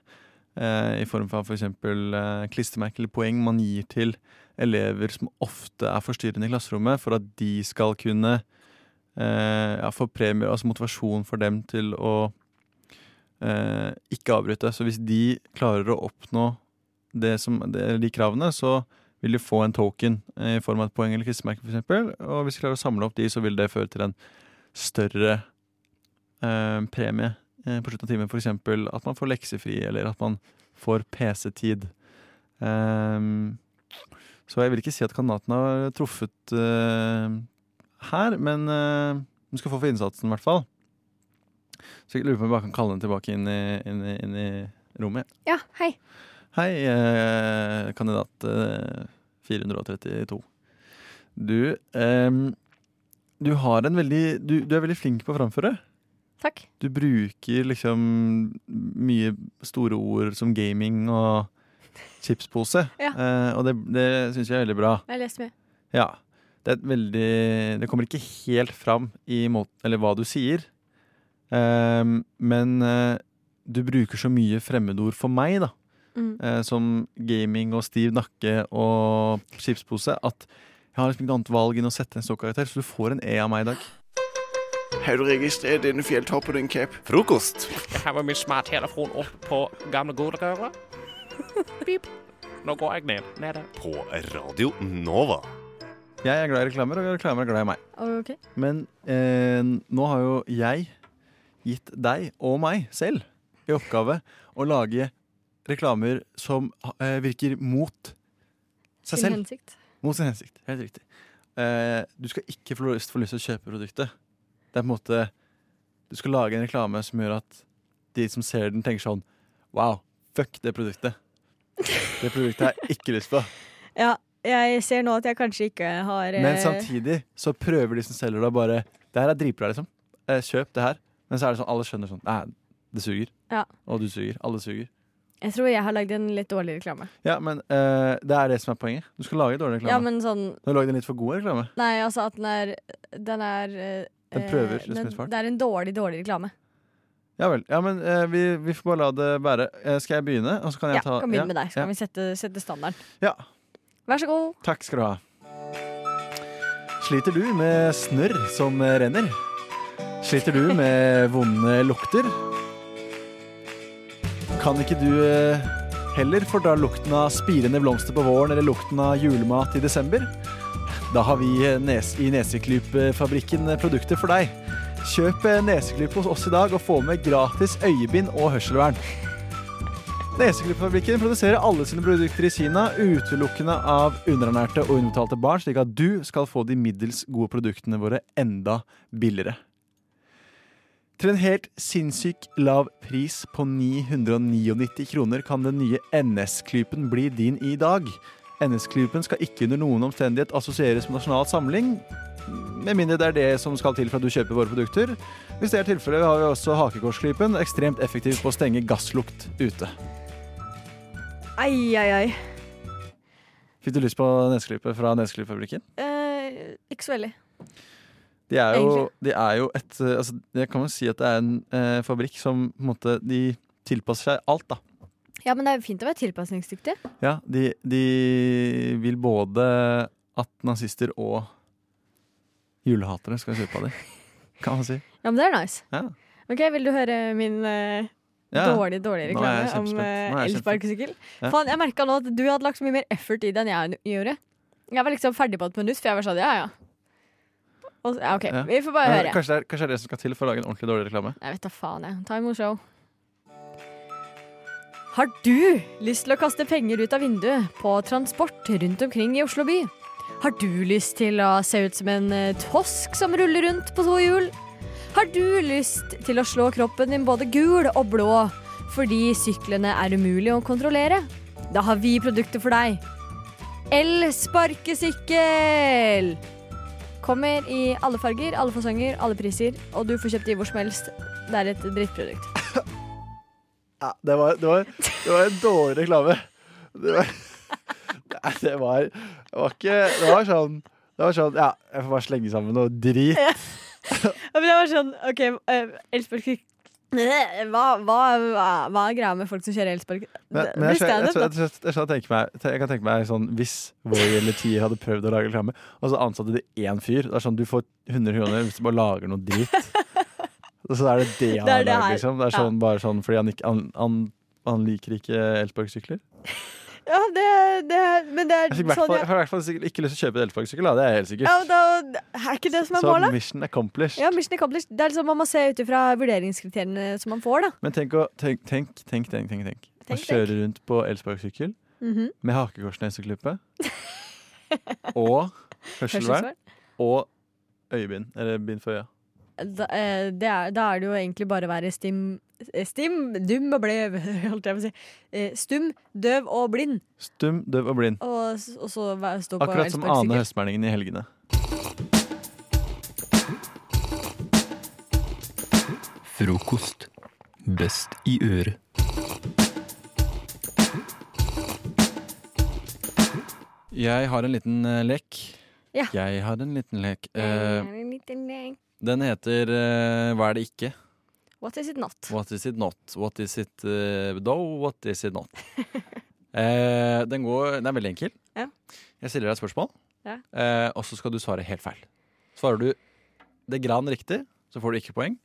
Eh, I form av f.eks. For klistremerke eller poeng man gir til elever som ofte er forstyrrende i klasserommet, for at de skal kunne eh, ja, få premie, altså motivasjon for dem til å eh, ikke avbryte. Så hvis de klarer å oppnå som, de kravene, så vil de få en token eh, i form av et poeng eller klistremerke, f.eks. Og hvis de klarer å samle opp de, så vil det føre til en større eh, premie eh, på slutten av timen. F.eks. at man får leksefri, eller at man får PC-tid. Ehm, så jeg vil ikke si at kandidaten har truffet eh, her, men hun skal få for innsatsen, i hvert fall. Så jeg lurer på om vi bare kan kalle henne tilbake inn i, inn i, inn i rommet. Ja, hei. Hei, eh, kandidat eh, 432. Du eh, Du har en veldig du, du er veldig flink på å framføre. Takk. Du bruker liksom mye store ord som gaming og chipspose. Ja. Eh, og det, det syns jeg er veldig bra. Jeg lest mye. Ja. Det er et veldig Det kommer ikke helt fram i måten Eller hva du sier. Ehm, men eh, du bruker så mye fremmedord for meg, da. Mm. Eh, som gaming og stiv nakke og chipspose. At jeg har liksom ikke noe annet valg enn å sette en ståkarakter, så du får en E av meg i dag. Har du registrert denne fjelltoppen din Cap? Frokost. Jeg har med min smarttelefon opp på gamle dager. Pip. Nå går jeg ned. Nede. På Radio Nova. Jeg er glad i reklamer, og reklamer er glad i meg. Okay. Men eh, nå har jo jeg gitt deg og meg selv i oppgave å lage reklamer som eh, virker mot seg Sin selv. hensikt. Mot sin hensikt. Helt riktig. Eh, du skal ikke få lyst, få lyst til å kjøpe produktet. Det er på en måte Du skal lage en reklame som gjør at de som ser den, tenker sånn Wow, fuck det produktet. Det produktet har jeg ikke lyst på. Ja, jeg ser nå at jeg kanskje ikke har eh, Men samtidig så prøver de som selger det, bare Det her er dritbra, liksom. Eh, kjøp det her. Men så er det sånn, alle skjønner sånn Nei, det suger. Ja. Og du suger. Alle suger. Jeg tror jeg har lagd en litt dårlig reklame. Ja, men eh, det er det som er poenget. Du skal lage dårlig reklame. Ja, men sånn Du har lagd en litt for god reklame. Nei, altså at den er Den er eh, Den prøver, det i svart. Det er en dårlig, dårlig reklame. Ja vel. Ja, men eh, vi, vi får bare la det være. Skal jeg begynne? Og så kan jeg Ja, ta kan begynne med deg, så ja. kan vi sette, sette standarden. Ja. Vær så god. Takk skal du ha. Sliter du med snørr som renner? Sliter du med vonde lukter? Kan ikke du eh, heller fordra lukten av spirende blomster på våren eller lukten av julemat i desember? Da har vi eh, i Neseklypfabrikken eh, produkter for deg. Kjøp neseklyp hos oss i dag og få med gratis øyebind og hørselvern. Neseklypfabrikken produserer alle sine produkter i Kina utelukkende av underernærte og underbetalte barn, slik at du skal få de middels gode produktene våre enda billigere. Til en helt sinnssyk lav pris på 999 kroner kan den nye NS-klypen bli din i dag. NS-klypen skal ikke under noen omstendighet assosieres med nasjonal samling, med mindre det er det som skal til for at du kjøper våre produkter. Hvis det er tilfellet, har vi også hakekorsklypen, ekstremt effektiv på å stenge gasslukt ute. Ai, ai, ai. Fikk du lyst på nesklype fra Nesklypefabrikken? Eh, ikke så veldig. De er jo, de er jo et eh, altså, Jeg kan jo si at det er en eh, fabrikk som på en måte De tilpasser seg alt, da. Ja, men det er jo fint å være tilpasningsdyktig. Ja, de, de vil både at nazister og julehatere skal kjøpe av dem, kan man si. Ja, men det er nice. Ja. Ok, Vil du høre min eh, Ja. Dårlig jeg reklame om jeg elsparkesykkel? Ja. Faen, jeg merka nå at du hadde lagt så mye mer effort i det enn jeg gjorde. Jeg var liksom ferdig på et minutt, for jeg var sånn ja, ja. Og, OK, Ja. vi får bare høre. Kanskje det, er, kanskje det er det som skal til for å lage en ordentlig dårlig reklame. Jeg vet da faen, jeg. Ta imot show. Har du lyst til å kaste penger ut av vinduet på transport rundt omkring i Oslo by? Har du lyst til å se ut som en eh, tosk som ruller rundt på to hjul? Har du lyst til å slå kroppen din både gul og blå fordi syklene er umulig å kontrollere? Da har vi produkter for deg. Elsparkesykkel! Kommer i alle farger, alle fasonger, alle priser, og du får kjøpt de hvor som helst. Det er et drittprodukt. Ja, det var, det var, det var en dårlig reklame. Det var, det var, det var ikke Det var sånn Det var sånn Ja, jeg får bare slenge sammen noe drit. Ja, men det var sånn OK, Elsbeth elsparkesykkel hva, hva, hva, er greia med folk som kjører blir jeg, jeg, jeg, kan tenke meg sånn Hvis Voi eller Tier hadde prøvd å lage reklame, og så ansatte de én fyr Det er sånn Du får 100 kroner hvis du bare lager noe dritt. Og så er det det han har det lagd, liksom. Det er sånn, bare sånn fordi han, han, han, han liker ikke elsparkesykler. Ja, det, det Men det er Jeg sånn jeg, har i hvert fall sikkert ikke lyst til å kjøpe en elsparkesykkel. Det er helt sikkert. ja, da, Er ikke det som er Så målet? mission accomplished. Ja, mission accomplished. Det er liksom Man må se ut ifra vurderingskriteriene som man får, da. Men tenk, å, tenk, tenk, tenk, tenk, tenk, tenk. Å Tenk, kjøre rundt på elsparkesykkel Mhm. med hakekorsneseklype og hørselvern og øyebind. Eller bind for øya. Da, eh, det er, da er det jo egentlig bare å være stim, Stim, dum og blev, holdt jeg på å si. Eh, Stum, døv og blind. Stum, døv og blind. Og, og så stå på Akkurat som. Ane Høstmælingen i helgene. Frokost. Best i øret. Jeg har en liten uh, lek. Ja. Jeg har en liten lek. Eh, En liten lek. den heter uh, Hva er det ikke? What is it not? What is it not? What is it uh, though? What is it not? eh, den, går, den er veldig enkel. Ja. Jeg stiller deg et spørsmål, Ja. eh, og så skal du svare helt feil. Svarer du det gran riktig, så får du ikke poeng.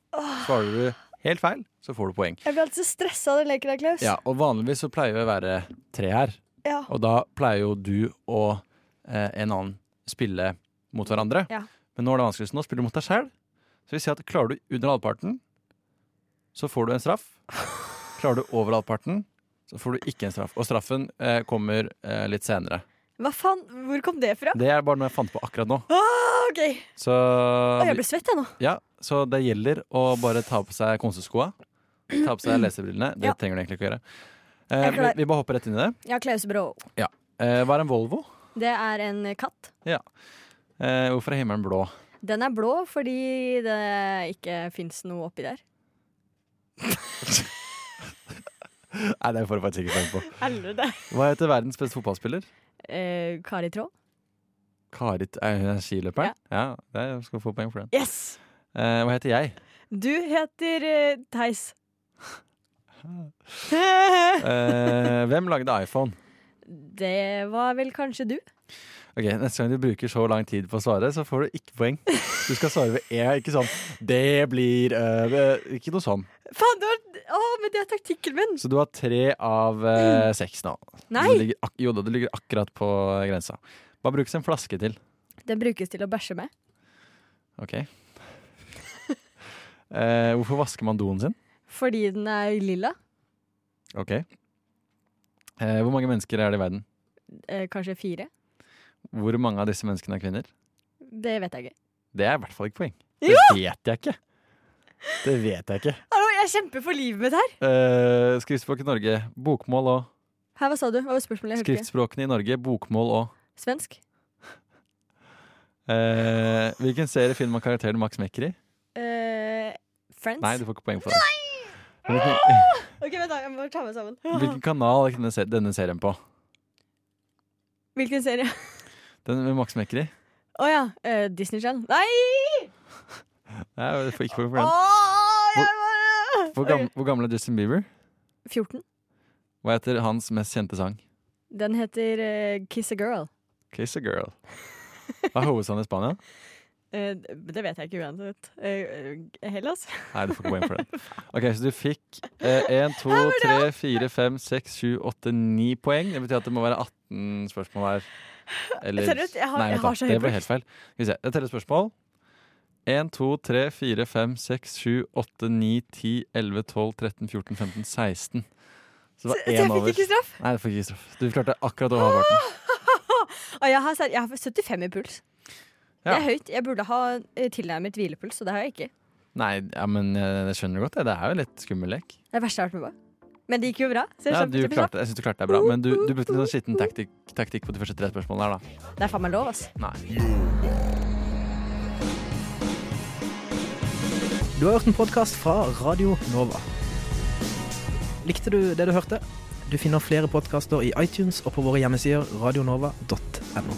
Svarer du helt feil, så får du poeng. Jeg blir alltid så stressa av den leken der, Klaus. Ja, og vanligvis så pleier vi å være tre her. Ja. Og da pleier jo du og eh, en annen spille mot hverandre. Ja. Men nå er det vanskeligst. Nå spiller du mot deg sjæl. Så vi sier at klarer du under halvparten, så får du en straff. Klarer du over halvparten, så får du ikke en straff. Og straffen eh, kommer eh, litt senere. Hva faen? Hvor kom det fra? Det er bare noe jeg fant på akkurat nå. Ah, ok. Så, Å, jeg ble svett, jeg nå. ja, så det gjelder å bare ta på seg konseskoa. Ta på seg lesebrillene. Det Ja. trenger du egentlig ikke å gjøre. Eh, Jeg er vi, klar. vi bare hopper rett inn i det. Ja, Klaus Brå. Ja. Eh, hva er en Volvo? Det er en katt. Ja. Eh, hvorfor er himmelen blå? Den er blå fordi det ikke fins noe oppi der. Nei, det får du faktisk ikke poeng på. Helvete. Hva heter verdens beste fotballspiller? Eh, Kari Traa. Karit Er hun skiløperen? Ja. det er- skal få poeng for den. Yes! Eh, hva heter jeg? Du heter eh, Theis. Eh, hvem lagde iPhone? Det var vel kanskje du? Ok, Neste gang du bruker så lang tid på å svare, så får du ikke poeng. Du skal svare ved E, ikke sånn 'det blir øh, Ikke noe sånn. Faen, du har Å, men det er taktikken min! Så du har tre av eh, seks nå. Nei! Du ligger, ak jo da, du ligger akkurat på grensa. Hva brukes en flaske til? Den brukes til å bæsje med. Ok. Eh, hvorfor vasker man doen sin? Fordi den er lilla. Ok. Eh, hvor mange mennesker er det i verden? Eh, kanskje fire. Hvor mange av disse menneskene er kvinner? Det vet jeg ikke. Det er i hvert fall ikke poeng. Det Jo! vet jeg ikke. Det vet jeg ikke. Hallo, jeg kjemper for livet mitt her! Uh, skriftspråk i Norge, bokmål og Her, Hva sa du? Hva var spørsmålet? Jeg. Skriftspråkene i Norge, bokmål og Svensk? Uh, Hvilken serie finner man karakteren Max Mekker i? Uh, Friends? Nei, du får ikke poeng for det. Hvilken, OK, vent, da. Jeg må ta meg sammen. hvilken kanal er denne, denne serien på? Hvilken serie? Den med Max Mekkeri. Å oh, ja. Uh, Disney Channel. Nei! Nei, du får ikke for den. Oh, hvor, Hvor, gam, hvor gammel er Justin Bieber? 14. Hva heter hans mest kjente sang? Den heter uh, Kiss a Girl. Kiss a Girl. Hva er hovedstaden i Spania? Eh, det vet jeg ikke uansett. Eh, Hellas? Nei, du får ikke poeng for den. Ok, Så du fikk én, to, tre, fire, fem, seks, sju, åtte, ni poeng. Det betyr at det må være 18 spørsmål her. Eller Seriøst, jeg har- Nei, jeg har så høy det ble helt feil. Skal vi se, Jeg teller spørsmål. 1, 2, 3, 4, 5, 6, 7, 8, 9, 10, 11, 12, 13, 14, 15, 16. Så det var Så- så jeg fikk ikke straff? Nei, du fikk ikke straff. Du klarte akkurat over halvparten. Og jeg har, jeg har 75 i puls. Det er høyt. Jeg burde ha eh, tilnærmet hvilepuls, og det har jeg ikke. Nei, ja, men jeg, jeg skjønner godt det. Det er jo litt skummel lek. Det er det verste jeg har vært med på. Men det gikk jo bra. Så jeg, Ja, du klarte, jeg syns du klarte deg bra, men du, du brukte litt sånn skitten taktikk, taktikk på de første tre spørsmålene her, da. Det er faen meg lov, ass. Nei. Du har hørt en podkast fra Radio Nova. Likte du det du hørte? Du finner flere podkaster i iTunes og på våre hjemmesider radionova.no.